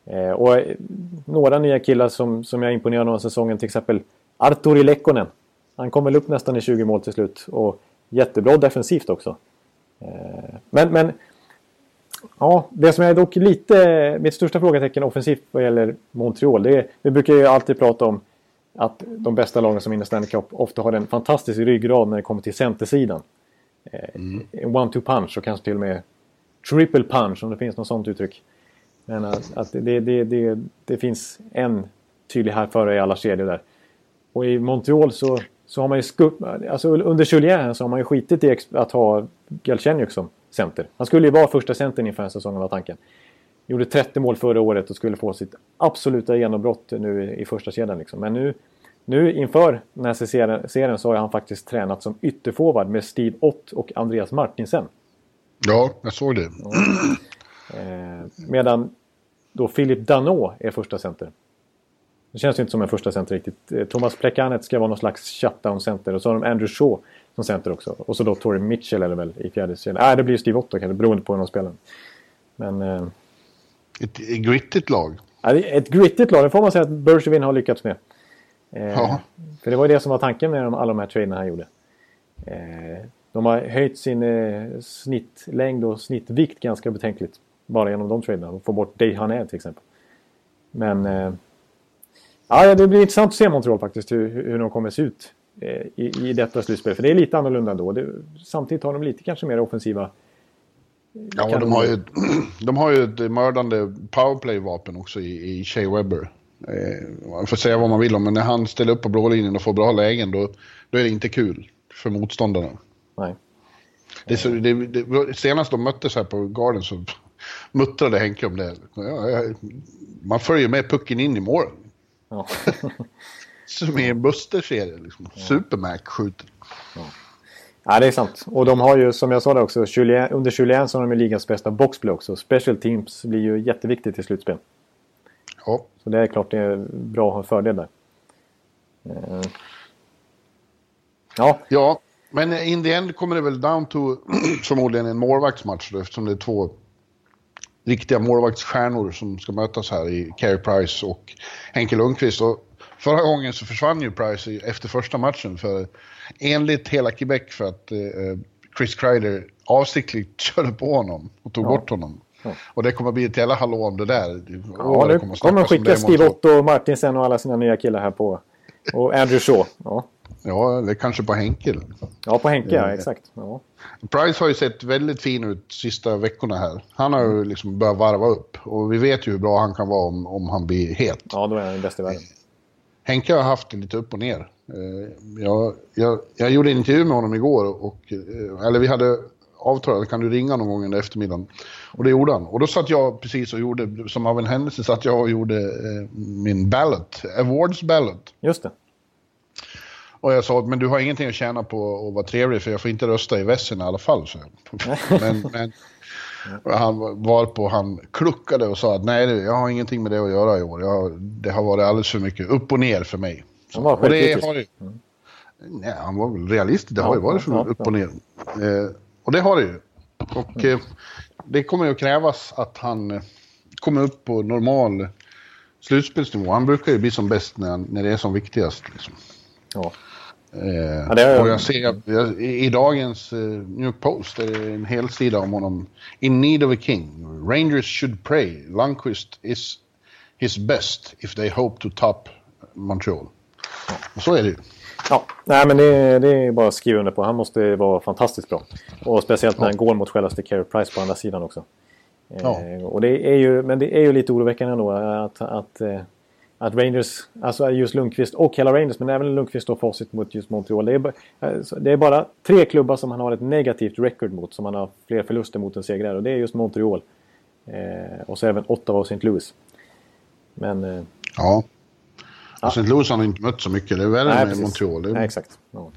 Eh, och eh, några nya killar som, som jag imponerade av säsongen, till exempel Arturi Lekkonen. Han kom väl upp nästan i 20 mål till slut och jättebra defensivt också. Eh, men, men ja, det som är dock lite mitt största frågetecken offensivt vad gäller Montreal, det är, vi brukar ju alltid prata om att de bästa lagen som vinner Stanley Cup ofta har en fantastisk ryggrad när det kommer till centersidan. Eh, one-two punch och kanske till och med triple punch om det finns något sånt uttryck. Men att, att det, det, det, det finns en tydlig härförare i alla kedjor där. Och i Montreal så, så har man ju skupp, alltså under Julien så har man ju skitit i att ha Galchenyuk som center. Han skulle ju vara första centern inför den säsongen var tanken. Gjorde 30 mål förra året och skulle få sitt absoluta genombrott nu i, i första kedjan. Liksom. Men nu, nu inför den här serien, serien så har han faktiskt tränat som ytterforward med Steve Ott och Andreas Martinsen. Ja, jag såg det. Eh, medan då Philip Danault är första center. Det känns ju inte som en första center riktigt. Eh, Thomas Plekanec ska vara någon slags shutdown-center. Och så har de Andrew Shaw som center också. Och så då Torrey Mitchell eller väl i fjärde kedjan. Nej, det blir Steve Otto kanske beroende på hur de spelar. Men eh, Ett, ett grittigt lag. ja, ett grittigt lag, det får man säga att Bergevin har lyckats med. Eh, Ja. För det var ju det som var tanken med de, alla de här traderna han gjorde. Eh, de har höjt sin eh, snittlängd och snittvikt ganska betänkligt. Bara genom de traderna. Och få bort Dave Hané till exempel. Men... Eh, ja, det blir intressant att se Montreal faktiskt. Hur, hur de kommer se ut i, i detta slutspel. För det är lite annorlunda ändå. Det, samtidigt har de lite kanske mer offensiva... Ja, de har, ju, de har ju ett mördande powerplay-vapen också i, i Shea Webber. Eh, man får säga vad man vill om, men när han ställer upp på blålinjen och får bra lägen, då, då är det inte kul för motståndarna. Nej. Det så, det, det, senast de möttes här på Garden så muttrade Henke om det. Ja, ja, man följer med pucken in i målen. Ja. Som i en Buster-serie. Liksom. Supermac skjuter. Ja, det är sant. Och de har ju, som jag sa där också, Julien, under Julien så har de ju ligans bästa boxplay också. Special teams blir ju jätteviktigt i slutspel. Ja. Så det är klart det är bra att ha en fördel där. Eh. Ja, Ja, men in the end kommer det väl down to förmodligen en målvaktsmatch då, eftersom det är två riktiga målvaktsstjärnor som ska mötas här i Carey Price och Henke Lundqvist. Och förra gången så försvann ju Price efter första matchen för enligt hela Quebec för att eh, Chris Kreider avsiktligt körde på honom och tog Ja. bort honom. Ja. Och det kommer bli ett jävla hallå om det där. Ja det kommer kommer skicka Steve. Otto, Martinsen och alla sina nya killar här på. Och Andrew Shaw. Ja, Ja, är kanske på Henke. ja på Henke, ja Ja. exakt. Ja. Price har ju sett väldigt fin ut sista veckorna här. Han har ju liksom börjat varva upp. Och vi vet ju hur bra han kan vara om, om han blir het. ja, då är han den bästa i världen. Henke har haft det lite upp och ner. Eh, Jag, jag, jag gjorde en intervju med honom igår. Och, eh, eller vi hade avtalat, kan du ringa någon gång under eftermiddagen? Och det gjorde han. Och då satt jag precis och gjorde, som av en händelse, satt jag och gjorde eh, min ballot, awards ballot. Just det. Och jag sa, men du har ingenting att tjäna på att vara trevlig för jag får inte rösta i vässen i alla fall. Så. men, men han var på han kluckade och sa att nej, jag har ingenting med det att göra i år. Jag, det har varit alldeles för mycket upp och ner för mig. Han var självkritisk. har det, Nej, han var väl realistisk. Det har ju Ja, varit för ja, upp ja. och ner. Eh, och det har det ju. Och eh, det kommer ju att krävas att han eh, kommer upp på normal slutspelsnivå. Han brukar ju bli som bäst när, när det är som viktigast. Liksom. Ja. Eh, Ja, och jag ser jag, i, i dagens eh, New York Post är det en hel sida om honom. In need of a king. Rangers should pray. Lundqvist is his best if they hope to top Montreal. Och så är det ju. Ja, nej men det, det är bara att skriva under på. Han måste vara fantastiskt bra. Och speciellt när han går mot självaste Carey Price på andra sidan också. Ja. Eh, och det är ju, men det är ju lite oroväckande ändå att, att, eh, att Rangers, alltså just Lundqvist och hela Rangers, men även Lundqvist står facit mot just Montreal. Det är, ba- alltså, det är bara tre klubbar som han har ett negativt record mot, som han har fler förluster mot än segrar. Och det är just Montreal. Eh, och så även Ottawa och St. Louis. Men... Eh, Ja. St. Louis har inte mött så mycket. Det är värre med precis. Montreal. Det Nej, exakt. Ja.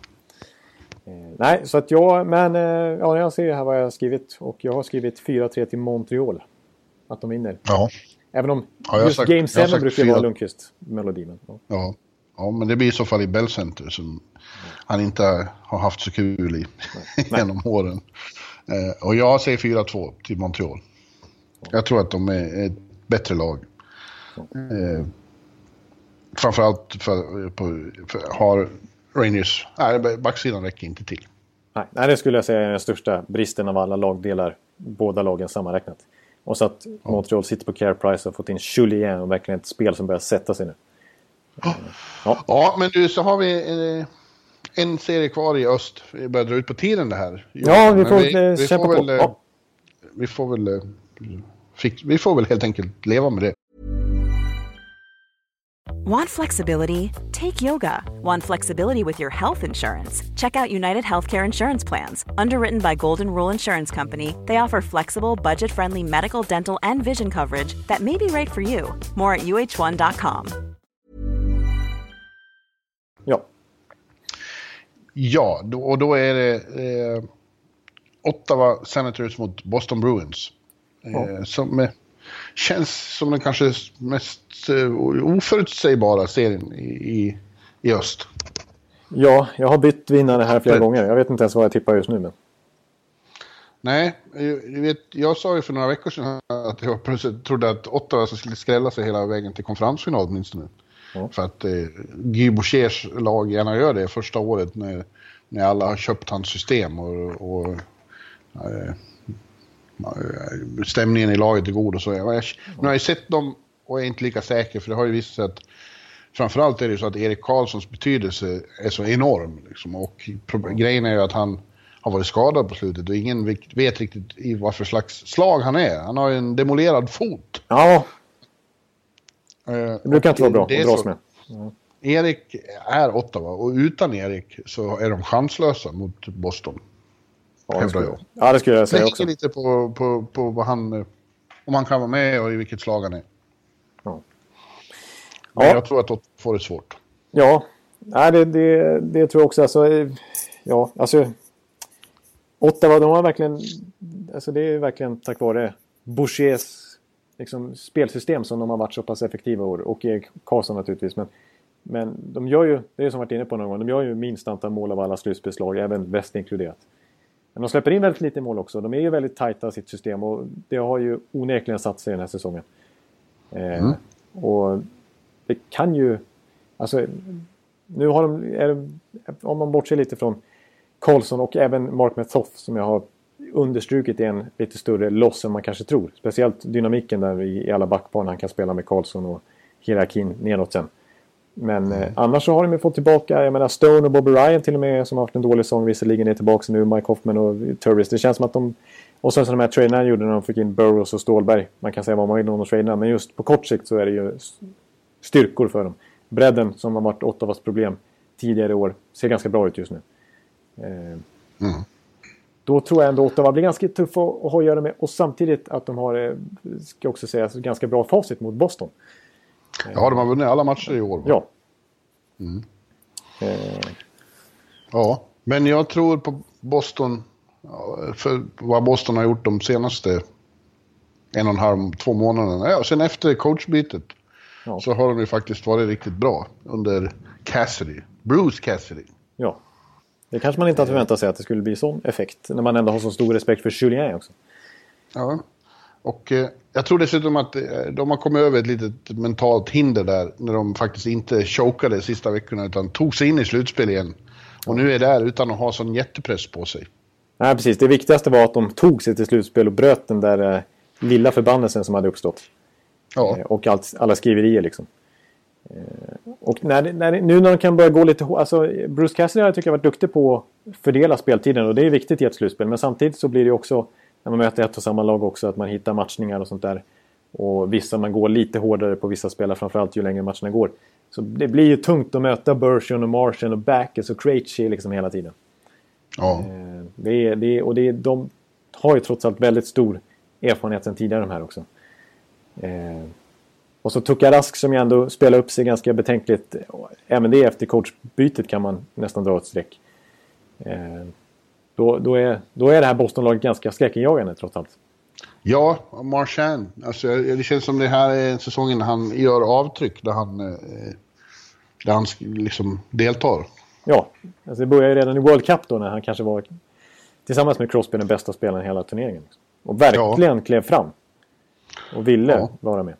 Eh, nej, så att jag... Men eh, ja, jag ser här vad jag har skrivit. Och jag har skrivit 4-3 till Montreal. Att de vinner. ja. Även om har just sagt- Game jag har 7 sagt brukar vara Lundqvist-melodi. men, Ja. Ja. ja, men det blir i så fall i Bell Center som han inte har haft så kul i genom åren. Eh, och jag säger 4-2 till Montreal. Jag tror att de är ett bättre lag. Eh, framförallt för, på, för har Rangers... Nej, backsidan räcker inte till. Nej, nej, det skulle jag säga är den största bristen av alla lagdelar. Båda lagen sammanräknat. Och så att Montreal sitter på Care Price och fått in Julien och verkligen ett spel som börjar sätta sig nu. Ja, men du, så har vi eh, en serie kvar i öst. Vi börjar dra ut på tiden det här. Ja, vi får eh, vi kämpa får på. väl, eh, Ja. Vi får väl... vi får väl helt enkelt leva med det. Want flexibility? Take yoga. Want flexibility with your health insurance? Check out United Healthcare Insurance Plans. Underwritten by Golden Rule Insurance Company, they offer flexible, budget friendly medical, dental, and vision coverage that may be right for you. More at uh1.com. ja. Ja, då, och då är det eh, Ottawa Senators mot Boston Bruins. Eh, Som eh, känns som den kanske mest eh, oförutsägbara serien i, i, i öst. ja, jag har bytt vinnare här flera Nej. gånger. Jag vet inte ens vad jag tippar just nu. Men... Nej, du vet, jag sa ju för några veckor sedan att jag plötsligt trodde att Ottawa skulle skrälla sig hela vägen till konferensfinal åtminstone. Ja. För att eh, Guy Bouchers lag gärna gör det första året när, när alla har köpt hans system och, och eh, stämningen i laget är god och så. Jag, jag, nu har jag sett dem och är inte lika säker för det har ju visat sig att framförallt är det ju så att Erik Karlssons betydelse är så enorm. Liksom, och grejen är ju att han har varit skadad på slutet och ingen vet- riktigt i vad för slags slag han är. Han har ju en demolerad fot. Ja, Eh, det brukar inte vara bra att dras med. Erik är Ottawa och utan Erik så är de chanslösa mot Boston. Ja, det hävdar skulle, jag. ja, det skulle jag säga också. lite på, på, på vad han, om han kan vara med och i vilket slag han är. Ja. Men Ja. jag tror att Ottawa får det svårt. Ja, nej, det, det, det tror jag också. Alltså, ja, alltså, Ottawa, de har verkligen... Alltså, det är verkligen tack vare Bouchers liksom, spelsystem som de har varit så pass effektiva år. Och Erik Karlsson naturligtvis. Men, men de gör ju, det är som varit inne på någon gång, de gör ju minst antal mål av alla slutspelslag, även väst inkluderat. Men de släpper in väldigt lite mål också. De är ju väldigt tajta i sitt system och det har ju onekligen satt sig den här säsongen. Eh, Och det kan ju... Alltså, nu har de, är om man bortser lite från Karlsson och även Mark Methoff som jag har understrukit är en lite större loss än man kanske tror. Speciellt dynamiken där i, alla backplan han kan spela med Karlsson och hierarkin nedåt sen. Men eh, annars så har de ju fått tillbaka, jag menar Stone och Bobby Ryan till och med som har haft en dålig säsong visserligen är tillbaka nu, Mike Hoffman och Turris. Det känns som att de... Och sen så de här traderna gjorde när de fick in Burrows och Stålberg. Man kan säga vad man vill om de traderna, men just på kort sikt så är det ju styrkor för dem. Bredden som har varit Ottawas problem tidigare i år ser ganska bra ut just nu. Eh, Då tror jag ändå Ottawa blir ganska tuff att, att ha att göra med och samtidigt att de har, eh, ska också säga, ganska bra facit mot Boston. Ja, de har vunnit alla matcher i år. Ja. Eh, ja. Men jag tror på Boston, för vad Boston har gjort de senaste en och en halv, två månaderna. Ja, sen efter coachbytet Ja. så har de ju faktiskt varit riktigt bra under Cassidy. Bruce Cassidy. ja. Det kanske man inte hade förväntat sig att det skulle bli sån effekt. När man ändå har så stor respekt för Julien också. Ja. Och eh, jag tror dessutom att eh, de har kommit över ett litet mentalt hinder där. När de faktiskt inte chokade sista veckorna utan tog sig in i slutspel igen. Och nu är där utan att ha sån jättepress på sig. Nej, precis. Det viktigaste var att de tog sig till slutspel och bröt den där eh, lilla förbannelsen som hade uppstått. Ja. Eh, och allt, alla skriverier liksom. Eh, och när, när, nu när de kan börja gå lite alltså Bruce Cassidy har jag tycker jag varit duktig på att fördela speltiden och det är viktigt i ett slutspel. Men samtidigt så blir det också när man möter ett och samma lag också att man hittar matchningar och sånt där. Och vissa man går lite hårdare på vissa spelare framförallt ju längre matcherna går. Så det blir ju tungt att möta Bershon och Martian och Backes och Krejci liksom hela tiden. ja. Eh, Det är, det är, och det är, de har ju trots allt väldigt stor erfarenhet sedan tidigare de här också. Eh, och så Tuka Rask som ju ändå spelar upp sig ganska betänkligt. Även det efter coachbytet kan man nästan dra ett streck. Då, då, är, då är det här Bostonlaget ganska skräckinjagande trots allt. Ja, Marchand. Alltså, det känns som det här är säsongen han gör avtryck där han, eh, där han liksom deltar. Ja, alltså det började ju redan i World Cup då när han kanske var tillsammans med Crosby den bästa spelaren i hela turneringen. Och verkligen klev fram. Och ville Ja. vara med.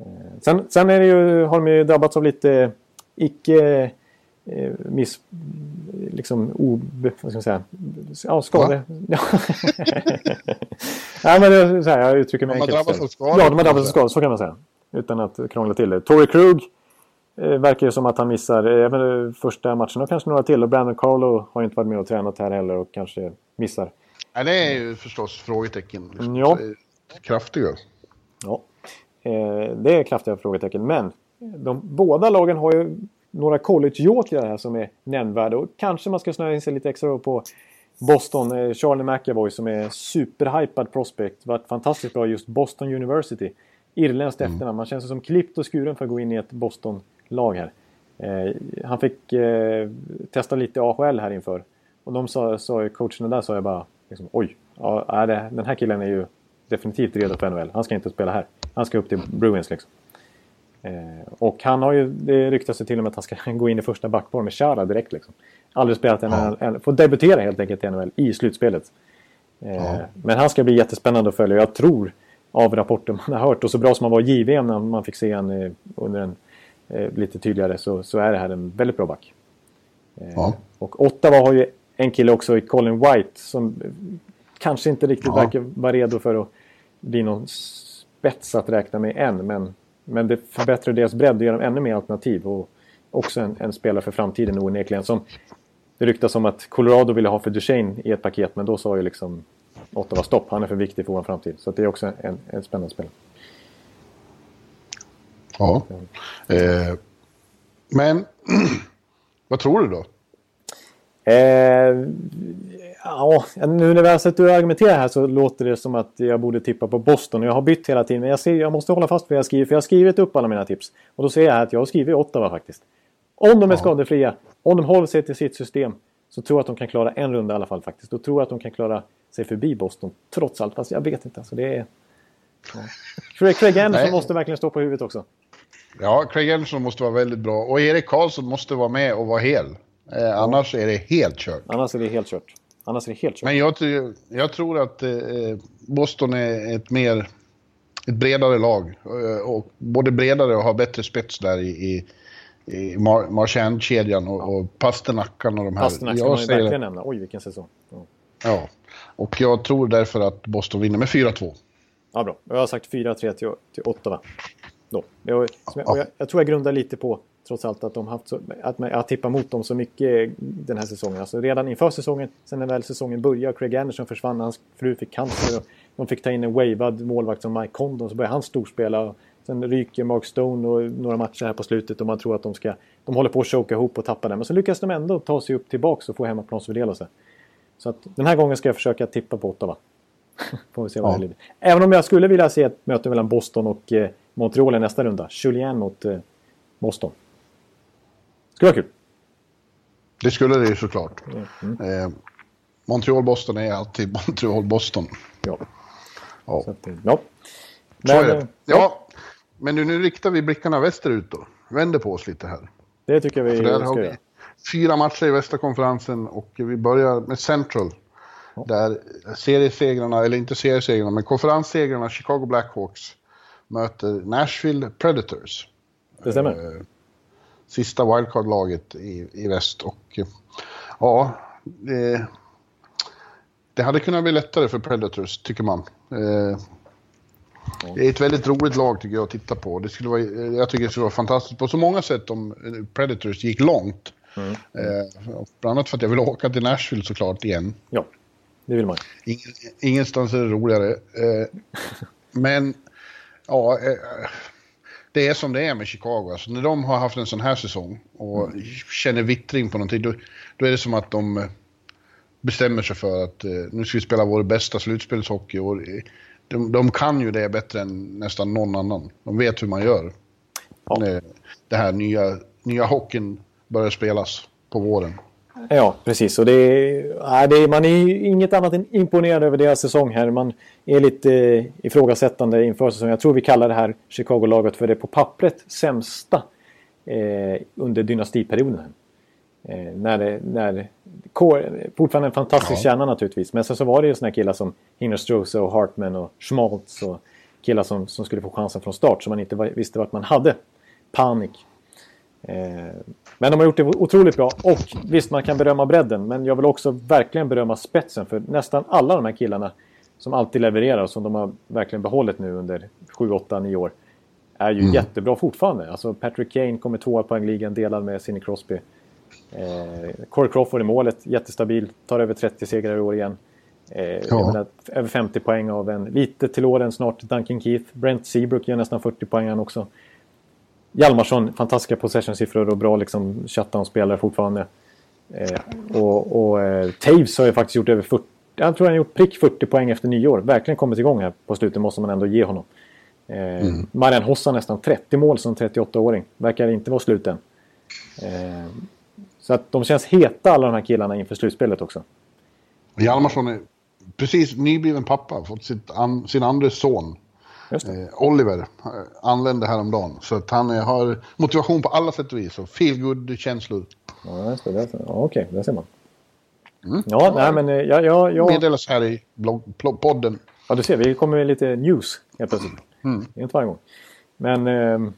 Eh, Sen, sen är det ju, har de ju drabbats av lite icke eh, miss... Liksom o... Vad ska man säga? Ja, skador. Ja. Nej, men det är så här, jag uttrycker mig De har enkelt drabbats av skador, Ja, de har drabbats av skador, så kan man säga. Utan att krångla till det. Tory Krug eh, verkar ju som att han missar eh, även eh, första matchen och kanske några till. Och Brandon Carlo har inte varit med och tränat här heller och kanske missar. Ja, det är ju förstås frågetecken. Liksom. Ja. Kraftiga. Ja, eh, det är kraftiga frågetecken. Men de, båda lagen har ju några college-jokrar här som är nämnvärda. Och kanske man ska snöa in sig lite extra på Boston. Eh, Charlie McAvoy som är superhypad prospect. Varit fantastiskt bra just Boston University. Irländskt efternamn. Man känns som klippt och skuren för att gå in i ett Boston-lag här. Eh, han fick eh, testa lite AHL här inför. Och de sa, sa coacherna där sa jag bara liksom, oj, ja, det, den här killen är ju definitivt redo för NHL. Han ska inte spela här. Han ska upp till Bruins liksom. Eh, och han har ju, det ryktas ju till och med att han ska gå in i första backpar med Chara direkt liksom. Aldrig spelat en, Ja. en, får debutera helt enkelt i NHL i slutspelet. Eh, Ja. Men han ska bli jättespännande att följa. Jag tror av rapporter man har hört och så bra som han var i JVM när man fick se han eh, under en lite tydligare så, så är det här en väldigt bra back. Ja. Och Ottawa har ju en kille också i Colin White som kanske inte riktigt Ja. verkar vara redo för att bli någon spets att räkna med än. Men, men det förbättrar deras bredd och ger dem ännu mer alternativ. Och också en, en spelare för framtiden onekligen. Som det ryktas om att Colorado ville ha för Duchene i ett paket. Men då sa ju liksom Ottawa stopp. Han är för viktig för vår framtid. Så det är också en, en spännande spelare. Ja. Eh, men vad tror du då? Eh, ja, nu när vi har sett hur du argumenterar här så låter det som att jag borde tippa på Boston. Jag har bytt hela tiden men jag, ser, jag måste hålla fast vid vad jag skriver. För jag har skrivit upp alla mina tips. Och då ser jag att jag har skrivit Ottawa faktiskt. Om de är skadefria, om de håller sig till sitt system så tror jag att de kan klara en runda i alla fall faktiskt. Då tror jag att de kan klara sig förbi Boston trots allt. Fast jag vet inte. Alltså, det är... Ja. Craig Craig Anderson Nej. måste verkligen stå på huvudet också. Ja, Craig Anderson måste vara väldigt bra. Och Erik Karlsson måste vara med och vara hel. Eh, annars är det helt kört. Annars är det helt kört. Annars är det helt kört. Men jag, jag tror att eh, Boston är ett mer... Ett bredare lag. Eh, och både bredare och har bättre spets där i, i, i Mar- Marchand-kedjan och, och Pasternackan och de här. Pasternak ska Jag man ju verkligen nämna. Oj, vilken säsong. Ja. Ja. Och jag tror därför att Boston vinner med 4-2. Ja, bra. Jag har sagt 4-3 till, till Ottawa. Då. Jag, jag, jag, jag tror jag grundar lite på, trots allt, att, de haft så, att man, jag tippar mot dem så mycket den här säsongen. Alltså redan inför säsongen, sen när väl säsongen började, Craig Anderson försvann, hans fru fick cancer och de fick ta in en wavad målvakt som Mike Condon, så började han storspela. Sen ryker Mark Stone och några matcher här på slutet och man tror att de ska... De håller på att choka ihop och tappa den, men så lyckas de ändå ta sig upp tillbaks och få hemmaplansfördel och så. Så att den här gången ska jag försöka tippa på Ottawa. Får vi se vad Ja. det. Även om jag skulle vilja se ett möte mellan Boston och eh, Montreal i nästa runda. Julien mot eh, Boston. Skulle vara kul. Det skulle det ju såklart. Mm. Eh, Montreal-Boston är alltid Montreal-Boston. Ja. Ja. Så att, eh, ja. Så är eh, det. Ja, men nu, nu riktar vi blickarna västerut då. Vänder på oss lite här. det tycker vi där ska vi, fyra matcher i västra konferensen och vi börjar med Central. Där seriesegrarna, eller inte seriesegrarna, men konferenssegrarna Chicago Blackhawks möter Nashville Predators. Det stämmer. Eh, sista wildcard-laget i, i väst och eh, ja, det, det hade kunnat bli lättare för Predators, tycker man. Eh, det är ett väldigt roligt lag tycker jag att titta på. Det skulle vara, jag tycker det skulle vara fantastiskt på så många sätt om Predators gick långt. Mm. Eh, bland annat för att jag vill åka till Nashville såklart igen. Ja, det vill man. Ingen, ingenstans är det roligare. Eh, men, ja, eh, det är som det är med Chicago. Alltså, när de har haft en sån här säsong och mm. känner vittring på någonting, då, då är det som att de eh, bestämmer sig för att eh, nu ska vi spela vår bästa slutspelshockey. Och de, de kan ju det bättre än nästan någon annan. De vet hur man gör. Ja. När det här nya, nya hockeyn börjar spelas på våren. Ja, precis. Och det är, det man är inget annat än imponerad över deras säsong här. Man är lite eh, ifrågasättande inför säsongen. Jag tror vi kallar det här Chicago-laget för det på pappret sämsta eh, under dynastiperioden. Eh, när det, när, fortfarande en fantastisk ja. kärna naturligtvis. Men sen så var det ju sådana killar som Hinnerstrose och Hartman och Schmaltz och killar som, som skulle få chansen från start som man inte visste vart man hade. Panik. Eh, men de har gjort det otroligt bra och visst man kan berömma bredden men jag vill också verkligen berömma spetsen för nästan alla de här killarna som alltid levererar och som de har verkligen behållit nu under 7, 8, 9 år är ju mm. jättebra fortfarande. Alltså Patrick Kane kommer tvåa på poängligan delad med Sidney Crosby. Eh, Corey Crawford i målet, jättestabil, tar över 30 segrar i år igen. Eh, ja. menar, över 50 poäng av en lite till åren snart Duncan Keith. Brent Seabrook gör nästan 40 poäng han också. Hjalmarsson, fantastiska possession-siffror och bra liksom shutdown-spelare fortfarande. Eh, och och eh, Taves har ju faktiskt gjort över 40, jag tror han har gjort prick 40 poäng efter nyår. Verkligen kommit igång här på slutet måste man ändå ge honom. Eh, mm. Marian Hossa nästan 30 mål som 38-åring. Verkar inte vara slut än. Eh, så att de känns heta alla de här killarna inför slutspelet också. Hjalmarsson är precis nybliven pappa, fått sitt an, sin andra son. Eh, Oliver eh, anlände häromdagen. Så att han eh, har motivation på alla sätt och vis och feel good känslor Ja, just det. det ja, Okej, det ser man. Mm. Ja, nej men jag... jag, jag... Meddelas här i blogg, podden. Ja, du ser. Vi kommer med lite news helt plötsligt. Mm. Inte varje gång. Men... Eh,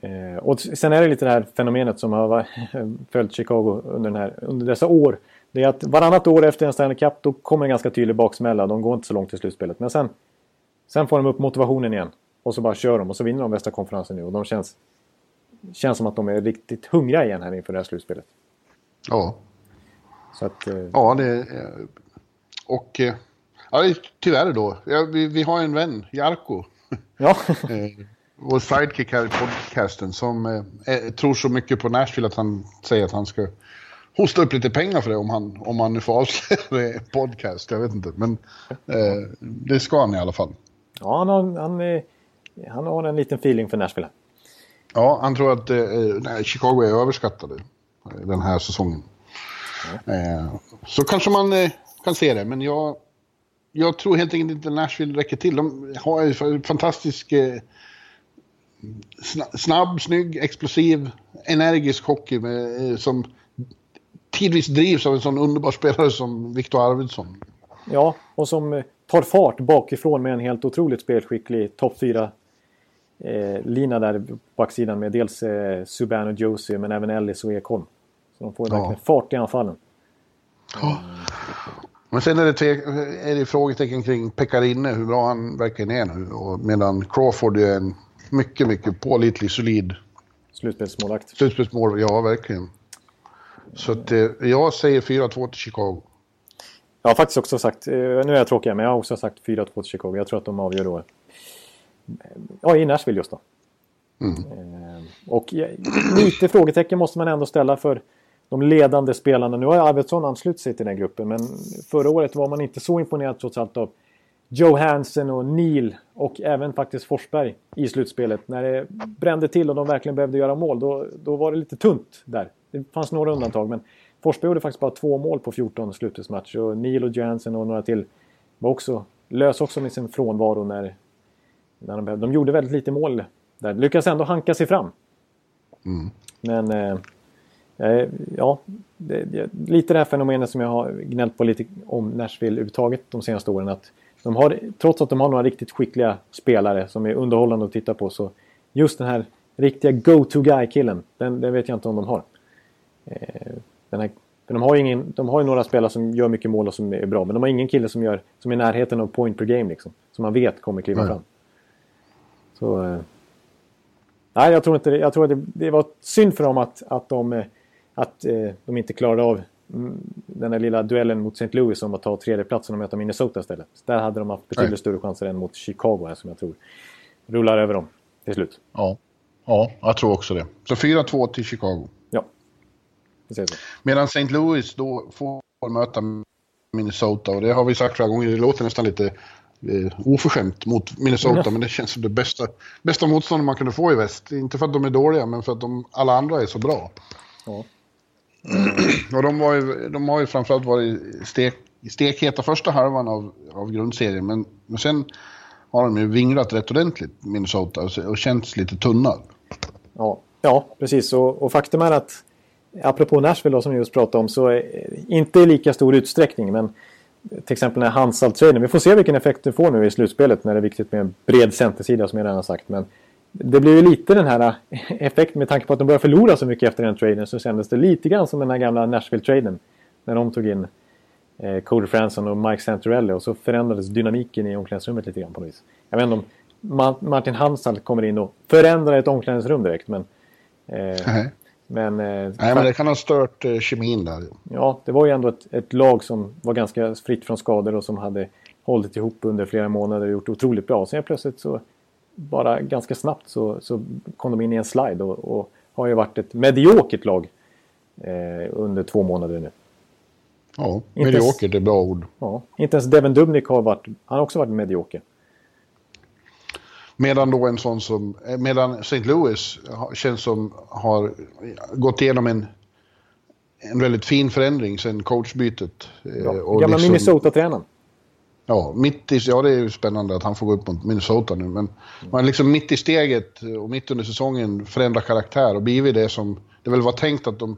Eh, och sen är det lite det här fenomenet som har följt Chicago under, den här, under dessa år. Det är att varannat år efter en Stanley Cup då kommer en ganska tydlig baksmälla. De går inte så långt i slutspelet. Men sen, sen får de upp motivationen igen. Och så bara kör de och så vinner de västra konferensen nu. Och de känns, känns som att de är riktigt hungriga igen här inför det här slutspelet. Ja. Så att, eh... Ja, det... Och... Eh, ja, tyvärr då. Ja, vi, vi har en vän, Jarko. Ja. Eh, vår sidekick här i podcasten som eh, tror så mycket på Nashville att han säger att han ska hosta upp lite pengar för det om han, om han nu får avslöja det podcast. Jag vet inte, men eh, det ska han i alla fall. Ja, han har, han, han har en liten feeling för Nashville. Ja, han tror att eh, Chicago är överskattade den här säsongen. Ja. Eh, så kanske man eh, kan se det, men jag, jag tror helt enkelt inte Nashville räcker till. De har en fantastisk eh, snabb, snygg, explosiv, energisk hockey med, eh, som tidvis drivs av en sån underbar spelare som Viktor Arvidsson. Ja, och som eh, tar fart bakifrån med en helt otroligt spelskicklig topp 4 eh, där på backsidan med dels eh, Subban och Josie men även Ellis och Ekholm. Så de får verkligen ja. fart i anfallen. Ja. Men sen är det, är det frågetecken kring Pekarinne, hur bra han verkligen är nu. Och medan Crawford är en mycket, mycket pålitlig, solid. Slutspelsmålvakt. Slutspelsmål, ja verkligen. Så att, eh, jag säger 4-2 till Chicago. Jag har faktiskt också sagt, eh, nu är jag tråkig men jag har också sagt 4-2 till Chicago. Jag tror att de avgör då. Ja, i Nashville just då. Mm. Eh, och lite frågetecken måste man ändå ställa för de ledande spelarna. Nu har Arvidsson anslutit sig till den gruppen men förra året var man inte så imponerad trots allt av Joe Hansen och Neil och även faktiskt Forsberg i slutspelet. När det brände till och de verkligen behövde göra mål, då, då var det lite tunt där. Det fanns några undantag, men Forsberg gjorde faktiskt bara två mål på 14 slutspelsmatcher. Och Neil och Johansson och några till var också, lös också med sin frånvaro när, när de behövde. De gjorde väldigt lite mål där. Lyckades ändå hanka sig fram. Mm. Men eh, Eh, ja, det, det, lite det här fenomenet som jag har gnällt på lite om Nashville överhuvudtaget de senaste åren. Att de har, trots att de har några riktigt skickliga spelare som är underhållande att titta på så just den här riktiga go-to-guy-killen, den, den, vet jag inte om de har. Eh, den här, för de har ju ingen, de har ju några spelare som gör mycket mål och som är bra, men de har ingen kille som, gör, som är i närheten av point per game liksom. Som man vet kommer kliva fram. Så... Eh, nej, jag tror inte det. Jag tror att det, det var synd för dem att, att, de, eh, att eh, de inte klarade av mm, den där lilla duellen mot St. Louis om att ta tredjeplatsen och möta Minnesota istället. Där hade de haft betydligt Nej. större chanser än mot Chicago här som jag tror rullar över dem till slut. Ja, ja jag tror också det. Så 4-2 till Chicago. Medan St. Louis då får möta Minnesota och det har vi sagt flera gånger, det låter nästan lite eh, oförskämt mot Minnesota, men det känns som det bästa, bästa motståndet man kunde få i väst. Inte för att de är dåliga, men för att de, alla andra är så bra. Ja. och de, var ju, de har ju framförallt varit stek, stekheta första halvan av, av grundserien, men, men sen har de ju vinglat rätt ordentligt, Minnesota, och, och känts lite tunna. Ja, ja precis. Och, och faktum är att apropå Nashville då, som vi just pratade om, så eh, inte i lika stor utsträckning, men till exempel den här Hansal-traden. Vi får se vilken effekt det får nu i slutspelet när det är viktigt med en bred centersida som jag redan har sagt. Men det blir ju lite den här eh, effekten med tanke på att de börjar förlora så mycket efter den traden så kändes det lite grann som den här gamla Nashville-traden. När de tog in eh, Cody Franson och Mike Santorelli och så förändrades dynamiken i omklädningsrummet lite grann på något vis. Jag vet inte om Martin Hansal kommer in och förändrar ett omklädningsrum direkt men... Eh, men, eh, Nej, men det kan ha stört eh, kemin där. Ja, det var ju ändå ett, ett, lag som var ganska fritt från skador och som hade hållit ihop under flera månader och gjort otroligt bra. Sen plötsligt så, bara ganska snabbt så, så kom de in i en slide och, och har ju varit ett mediokert lag eh, under två månader nu. Ja, mediokert är bra ord. Ja, inte ens Devin Dubnik har varit, han har också varit medioker. Medan då en sån som, eh, medan St. Louis känns som har gått igenom en, en väldigt fin förändring sen coachbytet. Eh, ja, och gamla liksom, Minnesota-tränaren. Ja, mitt i, ja, det är ju spännande att han får gå upp mot Minnesota nu. Men mm. man liksom mitt i steget och mitt under säsongen förändrar karaktär och blivit det som det väl var tänkt att de...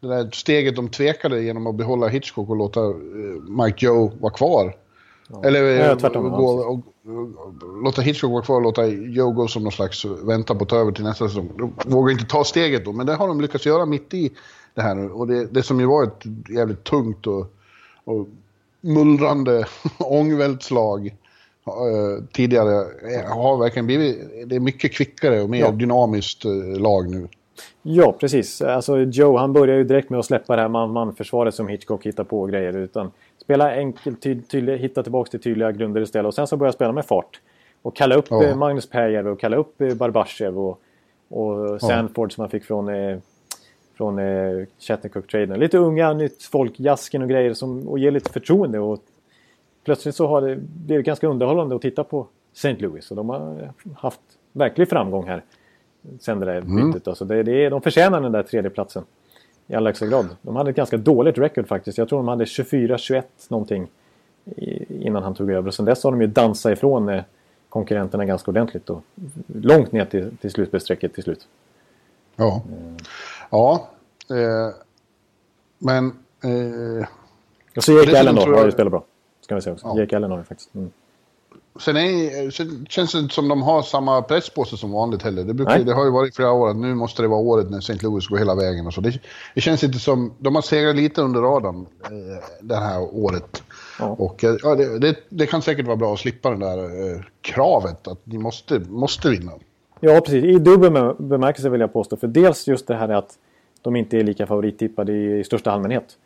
Det där steget de tvekade genom att behålla Hitchcock och låta eh, Mike Joe vara kvar. Ja. Eller ja, tvärtom, gå, och, låta Hitchcock vara kvar och låta Joe gå som någon slags vänta på att ta över till nästa säsong. De vågar inte ta steget då, men det har de lyckats göra mitt i det här. Och det, det som ju var ett jävligt tungt och, och mullrande ångvältslag uh, tidigare har verkligen blivit... Det är mycket kvickare och mer ja. dynamiskt uh, lag nu. Ja, precis. Alltså Joe, han börjar ju direkt med att släppa det här man-man-försvaret som Hitchcock hittar på grejer. Utan spela enkelt, ty tydlig, hitta tillbaka till tydliga grunder istället. Och sen så börja spela med fart. Och kalla upp ja. Eh, Magnus Pääjärvi och kalla upp eh, Barbashev och, och Sandford ja. som han fick från, eh, från eh, Chattercook-traden. Lite unga, nytt folk, Jasken och grejer som, och ger lite förtroende. Och plötsligt så har det blivit ganska underhållande att titta på St. Louis. Och de har haft verklig framgång här sen det där mm. bytet. Alltså det, det, de förtjänar den där tredjeplatsen i allra högsta grad. De hade ett ganska dåligt record faktiskt. Jag tror de hade 24-21 någonting innan han tog över. Och sen dess har de ju dansat ifrån eh, konkurrenterna ganska ordentligt och långt ner till, till slutspelsstrecket till slut. Ja, ja eh, men... Eh, och så Jake Allen då, har ju spelat bra. Ska vi säga också. Ja. Jake Allen har ju faktiskt. Mm. Sen, är, sen känns det inte som de har samma press på sig som vanligt heller. Det, brukar, det har ju varit flera år att nu måste det vara året när St. Louis går hela vägen och så. Det, det känns inte som... De har segrat lite under radarn eh, det här året. Ja. Och eh, ja, det, det, det, kan säkert vara bra att slippa det där eh, kravet att ni måste, måste vinna. Ja, precis. I dubbel bemärkelse vill jag påstå. För dels just det här att de inte är lika favorittippade i, i största allmänhet.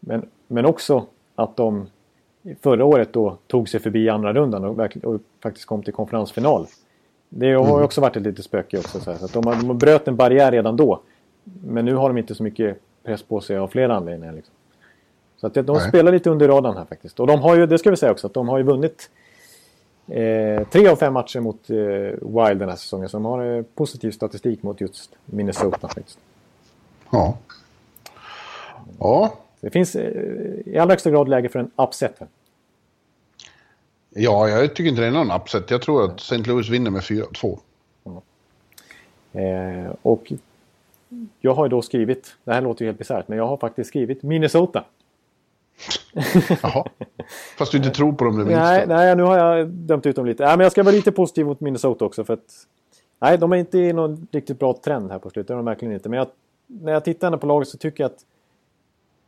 Men, men också att de förra året då tog sig förbi andra rundan och, och faktiskt kom till konferensfinal. Det har mm. också varit ett litet spöke också. Så, att de, de bröt en barriär redan då. Men nu har de inte så mycket press på sig av flera anledningar. Liksom. Så att de Nej. spelar lite under radarn här faktiskt. Och de har ju, det ska vi säga också, att de har ju vunnit eh, tre av fem matcher mot eh, Wild den här säsongen. Så de har eh, positiv statistik mot just Minnesota faktiskt. Ja. Ja. Det finns eh, i allra högsta grad läge för en upset. Ja, jag tycker inte det är någon upset. Jag tror att St. Louis vinner med 4-2. Mm. Eh, och jag har ju då skrivit, det här låter ju helt bisarrt, men jag har faktiskt skrivit Minnesota. Jaha. Fast du inte tror på dem det minsta. Nej, nej, nu har jag dömt ut dem lite. Nej, men jag ska vara lite positiv mot Minnesota också. För att, nej, de är inte i någon riktigt bra trend här på slutet. Det är de verkligen inte. Men jag, när jag tittar på laget så tycker jag att,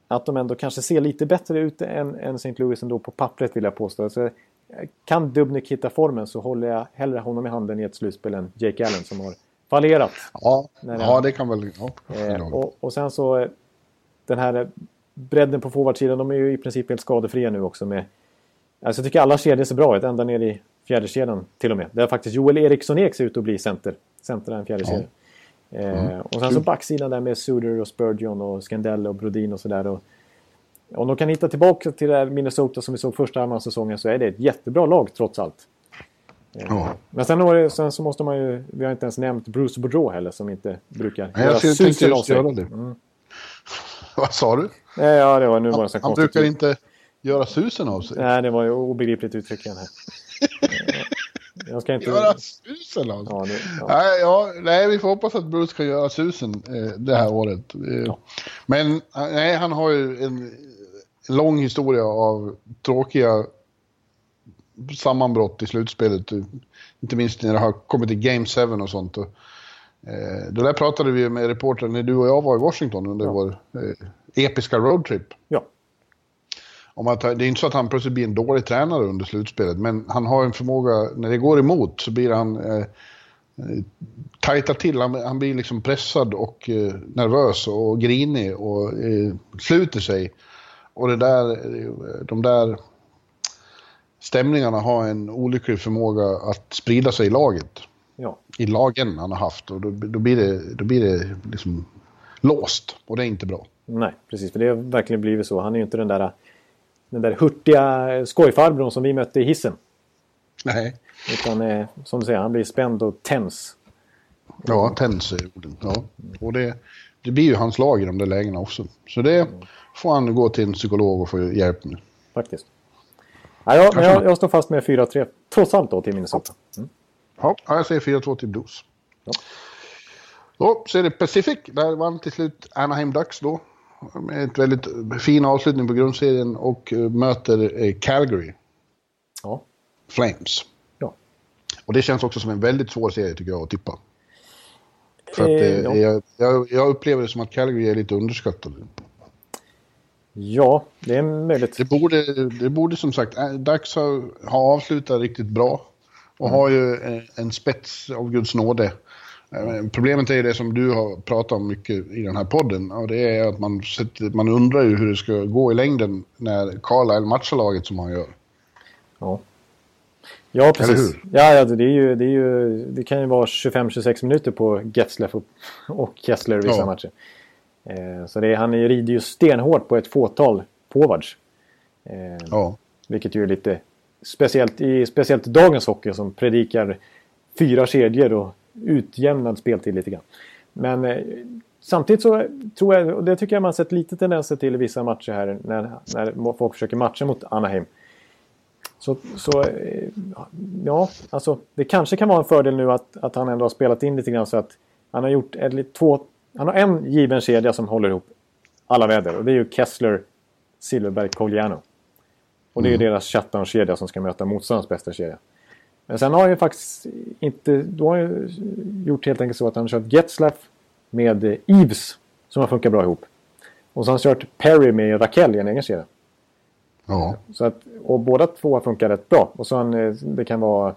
att de ändå kanske ser lite bättre ut än, än St. Louis ändå på pappret vill jag påstå. Så, kan Dubnik hitta formen så håller jag hellre honom i handen i ett slutspel än Jake Allen som har fallerat. Ja, ja det kan väl... Ja, eh, och, och sen så den här bredden på forwardsidan, de är ju i princip helt skadefria nu också. Med, alltså jag tycker alla kedjor ser bra ut, ända ner i fjärde kedjan till och med. Där faktiskt Joel Eriksson Ek ser ut att bli center. Center är en fjärde kedja. Ja. Eh, mm. och sen så backsidan där med Suder och Spurgeon och Scandell och Brodin och sådär. Om de kan hitta tillbaka till det här Minnesota som vi såg första halvan säsongen så är det ett jättebra lag trots allt. Eh, ja. Men sen, det, sen, så måste man ju, vi har inte ens nämnt Bruce Boudreau heller som inte brukar Nej, göra susen av sig. Göra det. Mm. Vad sa du? Ja, det var nu var det så Han brukar inte göra susen av sig. Nej, det var ju obegripligt uttryck igen här. Jag ska inte... Göra susen av sig? Ja, det, ja. Nej, ja, nej, vi får hoppas att Bruce kan göra susen eh, det här året. Eh. Men eh, nej, han har ju en lång historia av tråkiga sammanbrott i slutspelet. Inte minst när det har kommit till Game 7 och sånt. Och, eh, det där pratade vi med reportern när du och jag var i Washington under ja. vår eh, episka roadtrip. Ja. Om att, det är inte så att han plötsligt blir en dålig tränare under slutspelet, men han har en förmåga, när det går emot så blir han eh, tajtar till, han, han, blir liksom pressad och eh, nervös och grinig och eh, sluter sig. Och det där, de där stämningarna har en olycklig förmåga att sprida sig i laget. Ja. I lagen han har haft och då, då blir det, då blir det liksom låst och det är inte bra. Nej, precis. För det har verkligen blivit så. Han är ju inte den där, den där hurtiga skojfarbrorn som vi mötte i hissen. Nej. Utan eh, som du säger, han blir spänd och tens. Ja, tens är orden. Ja. Och det, det blir ju hans lag i de där lägena också. Så det får han gå till en psykolog och få hjälp med. Faktiskt. Ja, jag, jag, jag står fast med 4-3, trots allt då, till Minnesota. Mm. Ja, jag säger 4-2 till Blues. Ja. Då så är det Pacific. Där vann till slut Anaheim Ducks då med ett väldigt fin avslutning på grundserien och eh, möter eh, Calgary. Ja. Flames. Ja. Och det känns också som en väldigt svår serie tycker jag att tippa. För att eh, ja. jag, jag, jag, upplever det som att Calgary är lite underskattade. Ja, det är möjligt. Det borde, det borde som sagt, Dags ha, ha avslutat riktigt bra. Och mm. har ju en, en spets av Guds nåde. Eh, problemet är det som du har pratat om mycket i den här podden och det är att man, man undrar ju hur det ska gå i längden när Carlisle matchar laget som han gör. Ja. Ja, precis. Ja, ja det, är ju, det, är ju, det kan ju vara 25-26 minuter på Getzleff och, och Kessler i vissa ja. matcher. Eh, så det, han rider ju stenhårt på ett fåtal forwards. Eh, ja. Vilket ju är lite speciellt i speciellt dagens hockey som predikar fyra kedjor och utjämnad speltid lite grann. Men eh, samtidigt så tror jag, och det tycker jag man sett lite tendenser till i vissa matcher här när, när folk försöker matcha mot Anaheim. Så, så eh, ja, alltså det kanske kan vara en fördel nu att, att han ändå har spelat in lite grann så att han har gjort ett, två, han har en given kedja som håller ihop alla väder och det är ju Kessler, Silverberg, Cogliano. Och det är mm. deras shutdown-kedja som ska möta motståndarens bästa kedja. Men sen har han ju faktiskt inte... Då har han ju gjort helt enkelt så att han har kört Getzlaff med Eves som har funkat bra ihop. Och så har han kört Perry med Raquel i en egen kedja. Ja. Så att, och båda två har funkat rätt bra. Och så han, eh, det kan vara...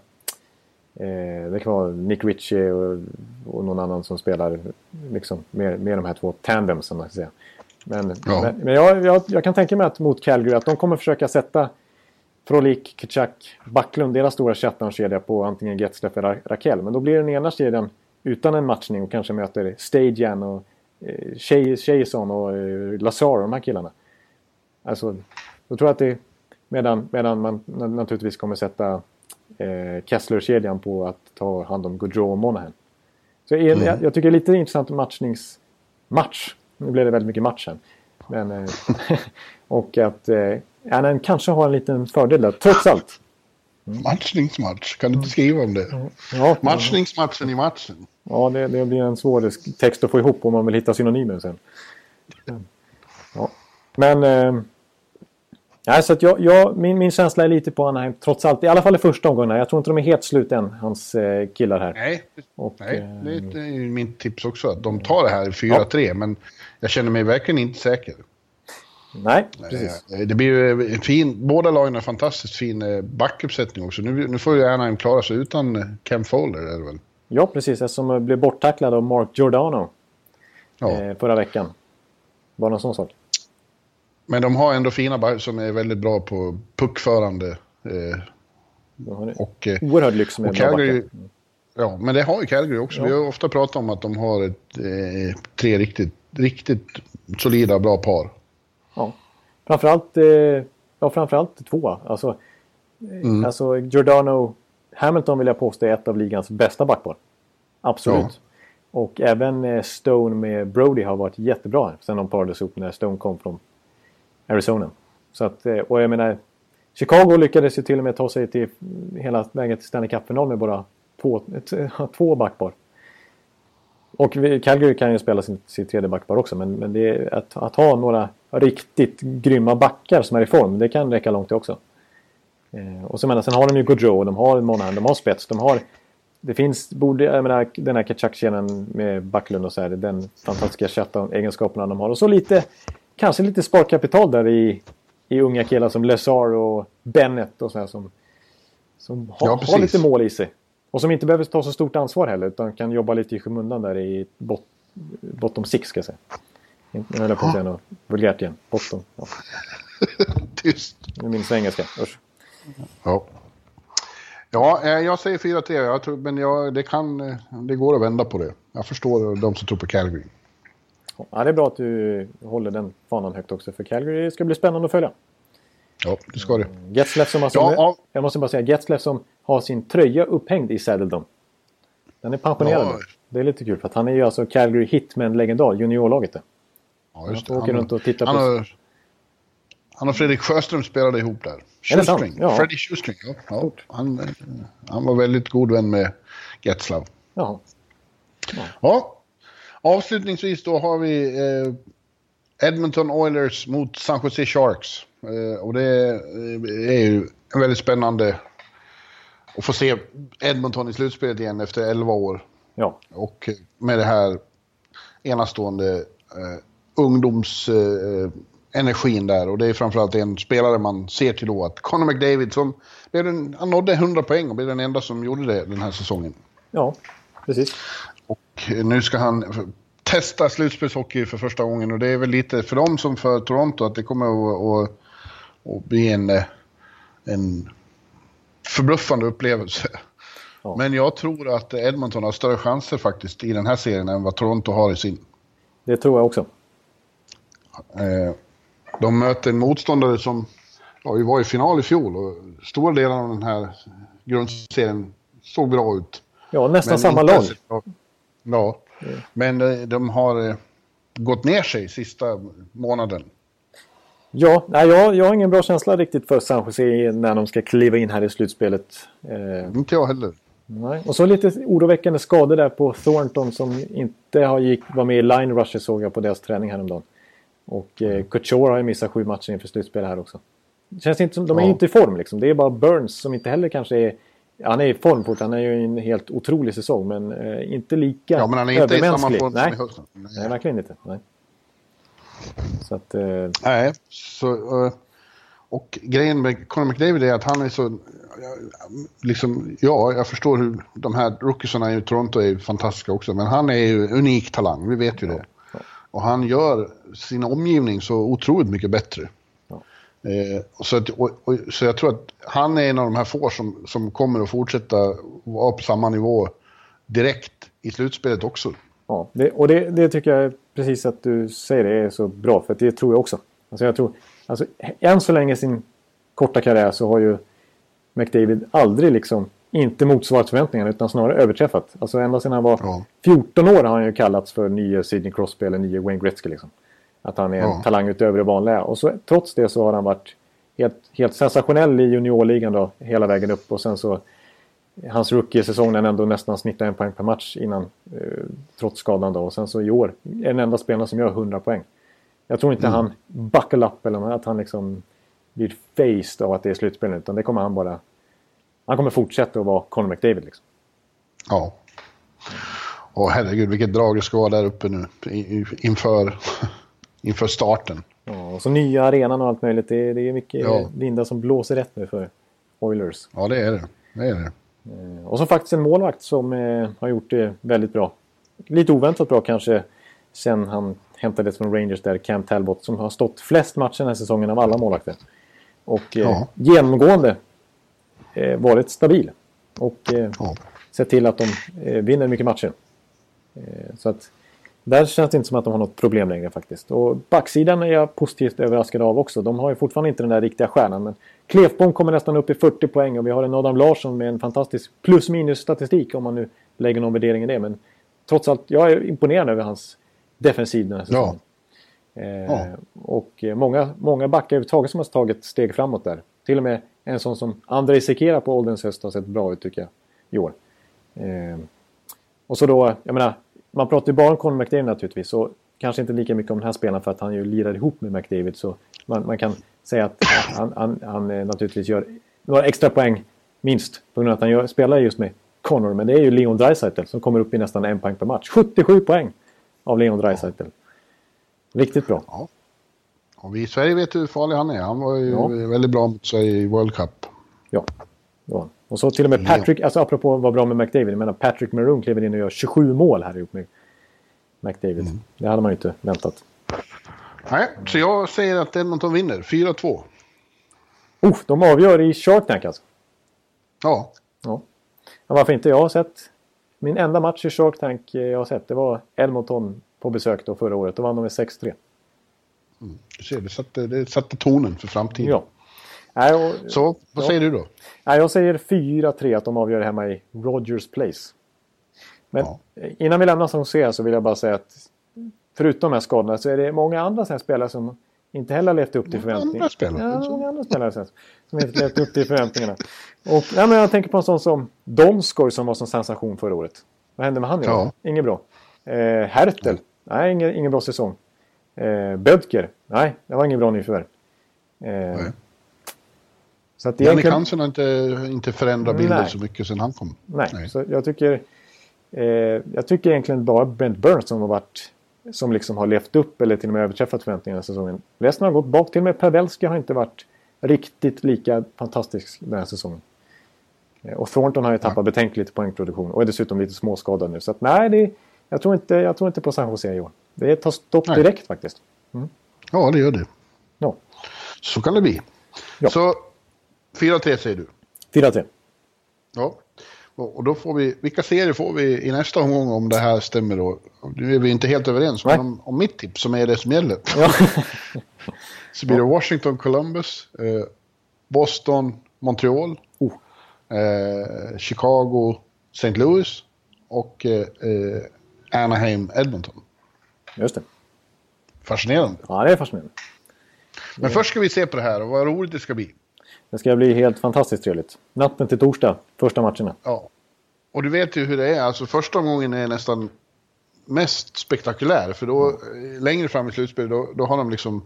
Eh, det kan vara Nick Ritchie och, och, någon annan som spelar liksom, med, med de här två tandemsen. Man ska säga. Men, ja. men, men jag, jag, jag, kan tänka mig att mot Calgary att de kommer försöka sätta Frolik, Kachak, Backlund, deras stora shutdown-kedja på antingen Getzlaff eller Rakell. Men då blir den ena kedjan utan en matchning och kanske möter Stajan och eh, Chason och eh, Lazar och de här killarna. Alltså, då tror jag att det... Medan, medan man naturligtvis kommer sätta eh, Kessler-kedjan på att ta hand om Gaudreau och Monahan. Så är, mm. jag, jag, tycker det är lite intressant matchningsmatch. Nu blev det väldigt mycket match här. Men, eh, och att eh, Annan kanske har en liten fördel där, trots allt. Matchningsmatch, kan du inte skriva om det? Ja, Matchningsmatchen i matchen. Ja, det, det blir en svår text att få ihop om man vill hitta synonymer sen. Ja. Men... Eh, nej, så att jag, jag, min, min känsla är lite på Anaheim trots allt. I alla fall i första omgången. Jag tror inte de är helt slut än, hans eh, killar här. Nej, Och, nej eh, det är- det är ju mitt tips också. Att de tar det här i 4-3, men jag känner mig verkligen inte säker. Nej, precis. Eh, Det blir ju en fin, båda lagen har fantastiskt fin eh, backuppsättning också. Nu, nu får ju Anaheim klara sig utan eh, Cam Fowler, är det väl? Ja, precis. Eftersom blev borttacklad av Mark Giordano Ja. eh, förra veckan. Bara någon sån sak. Men de har ändå fina backar som är väldigt bra på puckförande. Eh, och, eh, oerhörd lyx med Calgary, backar. ja, men det har ju Calgary också. Ja. Vi har ofta pratat om att de har ett, eh, tre riktigt, riktigt solida, bra par. Ja. Framförallt, eh, ja, framförallt två. Alltså, Mm. alltså Giordano Hamilton vill jag påstå är ett av ligans bästa backpar. Absolut. Ja. Och även Stone med Brody har varit jättebra sen de parades ihop när Stone kom från Arizona. Så att, eh, och jag menar, Chicago lyckades ju till och med ta sig till hela vägen till Stanley Cup-final med bara två, eh, två backpar. Och Calgary kan ju spela sin, sin tredje backpar också men, men det är att, att ha några riktigt grymma backar som är i form, det kan räcka långt det också. Eh, och så menar, sen har de ju Gaudreau, de har Monahan, de har spets, de har... Det finns, borde, jag menar, den här Kachak-scenen med Backlund och så här, den fantastiska chatta egenskaperna de har. Och så lite, kanske lite sparkapital där i, i unga killar som Lazar och Bennett och så här som, som har, Ja, har lite mål i sig. Och som inte behöver ta så stort ansvar heller, utan kan jobba lite i skymundan där i bot, bottom six, ska jag säga. Nu höll jag på att säga något vulgärt igen. Bottom. Ja, Tyst. nu minns jag engelska. Usch. Ja. Ja, eh, jag säger 4-3, jag tror, men jag, det, kan, eh, det går att vända på det. Jag förstår de som tror på Calgary. Ja, det är bra att du håller den fanan högt också för Calgary. Det ska bli spännande att följa. Ja, det ska det. Getzleff som, alltså, Ja, ja. Jag måste bara säga, Getzleff som har sin tröja upphängd i Saddledom. Den är pensionerad Ja. Det är lite kul för att han är ju alltså Calgary Hitman-legendar, juniorlaget där. Ja, just det. åker runt och tittar han, på- har, han och Fredrik Sjöström spelade ihop där. Shoestring. Ja. Freddie Shoestring. Ja, ja. Han, eh, han var väldigt god vän med Getzlav. Jaha. Ja. Avslutningsvis då har vi eh, Edmonton Oilers mot San Jose Sharks. Eh, och det eh, är ju väldigt spännande att få se Edmonton i slutspelet igen efter 11 år. Ja. Och med det här enastående eh, ungdomsenergin eh, där. Och det är framförallt en spelare man ser till då. Att Conor McDavid som den, han nådde 100 poäng och blev den enda som gjorde det den här säsongen. ja, precis. Och nu ska han testa slutspelshockey för första gången. Och det är väl lite för dem som för Toronto att det kommer att, att, att bli en, en förbluffande upplevelse. Ja. Men jag tror att Edmonton har större chanser faktiskt i den här serien än vad Toronto har i sin. Det tror jag också. Eh, De möter en motståndare som ja, vi var i final i fjol och stora delar av den här grundserien såg bra ut. Ja, nästan Men samma lag. Ja, men eh, de har eh, gått ner sig sista månaden. Ja, nej, jag, jag har ingen bra känsla riktigt för San Jose när de ska kliva in här i slutspelet. Eh, Inte jag heller. nej. Och så lite oroväckande skador där på Thornton som inte har gick, var med i line rusher såg jag på deras träning häromdagen. Och eh, Couture har ju missat sju matcher inför slutspel här också. Det känns inte som, de är Ja. inte i form liksom. Det är bara Burns som inte heller kanske är... Han är i form fortfarande, han är ju en helt otrolig säsong men eh, inte lika Ja, men han är inte i samma form Nej. som i hösten. Nej, verkligen inte. Nej. Så att... Eh, Nej, så... eh, Och grejen med Conor McDavid är att han är så... Liksom, ja, jag förstår hur de här rookiesarna i Toronto är fantastiska också, men han är ju unik talang, vi vet ju det. Och han gör sin omgivning så otroligt mycket bättre. Eh, så, att, och, och, så jag tror att han är en av de här få som, som kommer att fortsätta vara på samma nivå direkt i slutspelet också. Ja, det, och det, det tycker jag precis att du säger det är så bra. För det tror jag också. Alltså jag tror, alltså, än så länge i sin korta karriär så har ju McDavid aldrig liksom inte motsvarat förväntningarna utan snarare överträffat. Alltså ända sedan han var Ja. 14 år har han ju kallats för nye Sidney Crosby eller nye Wayne Gretzky. Liksom. Att han är en Ja. talang utöver det vanliga. Och så, trots det så har han varit helt, helt sensationell i juniorligan då, hela vägen upp. Och sen så hans rookie-säsong när han ändå nästan snittar en poäng per match innan. Eh, trots skadan då. Och sen så i år är den enda spelaren som gör 100 poäng. Jag tror inte mm. han buckle up eller att han liksom blir faced av att det är slutspel. Utan det kommer han bara... Han kommer fortsätta att vara Conor McDavid liksom. Ja. Och herregud vilket drag det ska vara där uppe nu inför, inför starten. Ja, och så nya arenan och allt möjligt. Det är, det är mycket ja. vindar som blåser rätt nu för Oilers. Ja, det är det. det, är det. Eh, och så faktiskt en målvakt som eh, har gjort det väldigt bra. Lite oväntat bra kanske sen han hämtades från Rangers där, Cam Talbot, som har stått flest matcher den här säsongen av alla målvakter. Och eh, ja. genomgående eh, varit stabil. Och eh, ja. sett till att de vinner mycket matcher. Så att där känns det inte som att de har något problem längre faktiskt. Och backsidan är jag positivt överraskad av också. De har ju fortfarande inte den där riktiga stjärnan. Men Klefbom kommer nästan upp i 40 poäng och vi har en Adam Larsson med en fantastisk plus minus statistik om man nu lägger någon värdering i det. Men trots allt, jag är imponerad över hans defensiv den här säsongen. Ja. Eh, ja. Och många, många backar överhuvudtaget som har tagit steg framåt där. Till och med en sån som Andrei Sekera på ålderns höst har sett bra ut tycker jag i år. Eh, och så då, jag menar, man pratar ju bara om Conor McDavid naturligtvis. Och kanske inte lika mycket om den här spelaren för att han ju lirar ihop med McDavid. Så man, man kan säga att han, han, han eh, naturligtvis gör några extra poäng minst. På grund av att han gör, spelar just med Connor. Men det är ju Leon Draisaitl som kommer upp i nästan en poäng per match. 77 poäng av Leon Draisaitl. Riktigt bra. Ja. Och vi i Sverige vet hur farlig han är. Han var ju ja. väldigt bra mot sig i World Cup. Ja, det var han. Och så till och med Patrick, alltså apropå vad bra med McDavid, jag menar Patrick Maroon kliver in och gör 27 mål här ihop med McDavid. Mm. Det hade man ju inte väntat. Nej, så jag säger att Edmonton vinner. 4-2. Oh, de avgör i Shark Tank alltså? Ja. ja. ja. Varför inte? Jag har sett... Min enda match i Shark Tank jag har sett, det var Edmonton på besök då förra året. Då vann de med 6-3. Mm. Du ser, det satte, det satte tonen för framtiden. Ja. Nej, och, så, vad ja. säger du då? Nej, jag säger 4-3 att de avgör hemma i Rogers Place. Men ja. innan vi lämnar San Jose så vill jag bara säga att förutom de här skadorna så är det många andra så spelare som inte heller levt upp till förväntningarna. Andra spelare? Ja, många andra spelare som inte levt upp till förväntningarna. Och men jag tänker på en sån som Donskoj som var som sensation förra året. Vad hände med han ja. Inget bra. Eh, Hertel? Nej, ingen, ingen bra säsong. Eh, Bödker? Nej, det var ingen bra nyförvärv. Eh, så att egentligen... Janne Hansen har inte, inte förändrat bilden Nej. så mycket sedan han kom. Nej, Nej. så jag tycker, eh, jag tycker egentligen bara Brent Burns som har varit som liksom har levt upp eller till och med överträffat förväntningarna säsongen. Resten har gått bak. Till och med Pavelski har inte varit riktigt lika fantastisk den här säsongen. Eh, och Thornton har ju tappat ja. betänkligt poängproduktion och är dessutom lite småskadad nu. Så att, nej, det, jag, tror inte, jag tror inte på San Jose i år. Det tar stopp nej. direkt faktiskt. Mm. Ja, det gör det. Ja. Så kan det bli. Ja. Så 4-3 säger du? 4-3. Ja. Och då får vi, vilka serier får vi i nästa omgång om det här stämmer då? Nu är vi inte helt överens, men om, om, mitt tips som är det som gäller. Ja. så blir det Washington, Columbus, eh, Boston, Montreal, oh. eh, Chicago, St. Louis och eh, eh, Anaheim, Edmonton. Just det. Fascinerande. Ja, det är fascinerande. Men först ska vi se på det här och vad roligt det ska bli. Det ska bli helt fantastiskt trevligt. Natten till torsdag, första matcherna. Ja. Och du vet ju hur det är. Alltså första omgången är nästan mest spektakulär. För då, mm. längre fram i slutspelet, då, då har de liksom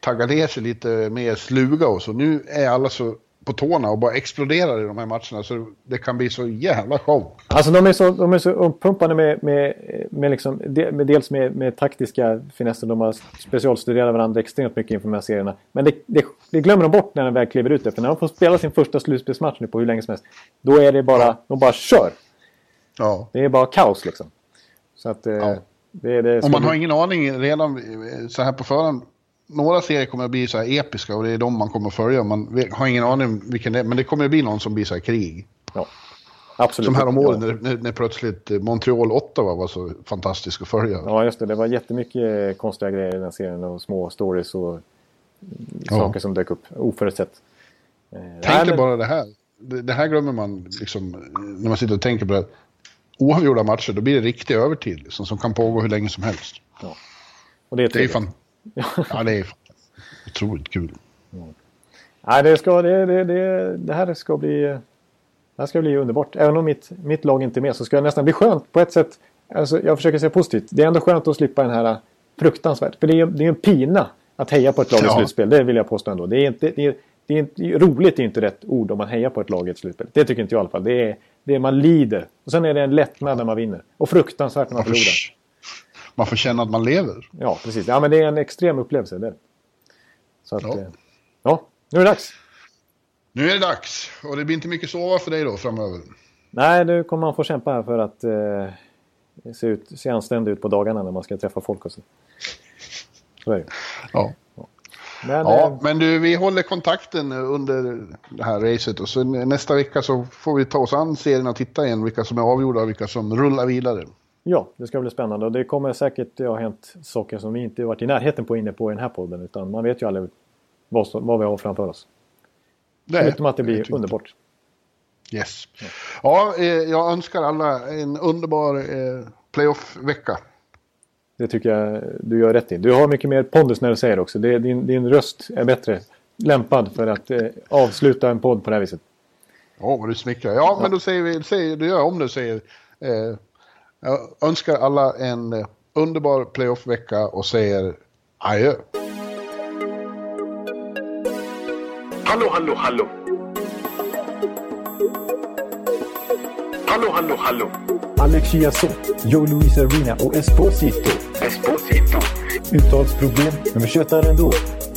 taggat ner sig lite mer sluga och så. Nu är alla så på tårna och bara exploderar i de här matcherna. Så det kan bli så jävla show. Alltså de är så, de är så uppumpade med, med, med, liksom, med dels med, med taktiska finesser. De har specialstuderat varandra extremt mycket inför de här serierna. Men det, det, det glömmer de bort när de väl kliver ut det. För när de får spela sin första slutspelsmatch nu på hur länge som helst. Då är det bara, ja. de bara kör. Ja. Det är bara kaos liksom. Så att, eh, ja. det, det och man har ingen aning redan så här på förhand några serier kommer att bli så här episka och det är de man kommer att följa. Man har ingen aning vilken det är, men det kommer att bli någon som blir så här krig. Ja. Absolut. Som häromåret ja. när, när plötsligt Montreal 8 var, var så fantastisk att följa. Ja, just det. Det var jättemycket konstiga grejer i den serien och små stories och ja. saker som dök upp oförutsett. Eh, Tänk dig bara det här. Det, det, här glömmer man liksom när man sitter och tänker på det. Oavgjorda matcher, då blir det riktig övertid liksom, som kan pågå hur länge som helst. Ja. Och det är, det är fan, ja, det är otroligt kul. Ja. Nej, det, ska, det, det, det, det här ska bli... Det här ska bli underbart. Även om mitt, mitt lag inte är med så ska det nästan bli skönt på ett sätt. Alltså, jag försöker se positivt. Det är ändå skönt att slippa den här fruktansvärt. För det är, det är en pina att heja på ett lag i slutspel. Det vill jag påstå ändå. Det är inte, det är, det är inte, roligt är inte rätt ord om man hejar på ett lag i ett slutspel. Det tycker inte jag i alla fall. Det är, det är man lider. Och sen är det en lättnad när man vinner. Och fruktansvärt när man förlorar. Man får känna att man lever. Ja, precis. Ja, men det är en extrem upplevelse. Det. Så att, ja. Eh, ja, nu är det dags. Nu är det dags. Och det blir inte mycket sova för dig då framöver. Nej, nu kommer man få kämpa här för att eh, se, ut, se anständig ut på dagarna när man ska träffa folk och så. Så är det. Ja. Men, ja, eh, men du, vi håller kontakten under det här racet och så nästa vecka så får vi ta oss an serien och titta igen vilka som är avgjorda och vilka som rullar vidare. Ja, det ska bli spännande och det kommer säkert ha hänt saker som vi inte varit i närheten på inne på i den här podden utan man vet ju aldrig vad, vad vi har framför oss. Nej, Förutom att det blir underbart. Yes. Ja, eh, jag önskar alla en underbar eh, playoff-vecka. Det tycker jag du gör rätt i. Du har mycket mer pondus när du säger det också. Det, din, din röst är bättre lämpad för att eh, avsluta en podd på det här viset. Ja, vad du smickrar. Ja, ja, men då säger vi, säger, du gör om du säger. Eh, jag önskar alla en eh, underbar playoff-vecka och säger adjö. Hallå, hallå, hallå. Hallå, hallå, hallå. Alex Chiazot, Joe Luis Arena och Esposito. Esposito. Uttalsproblem, men vi tjötar ändå.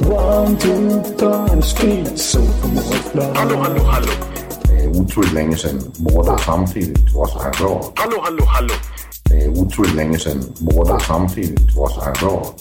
One, two, three, speed, so Hallå, hallå, hallå. Det är otroligt länge sedan båda samtidigt var så här bra. Hallå, hallå, hallå. Det är otroligt länge sedan båda samtidigt var så här bra.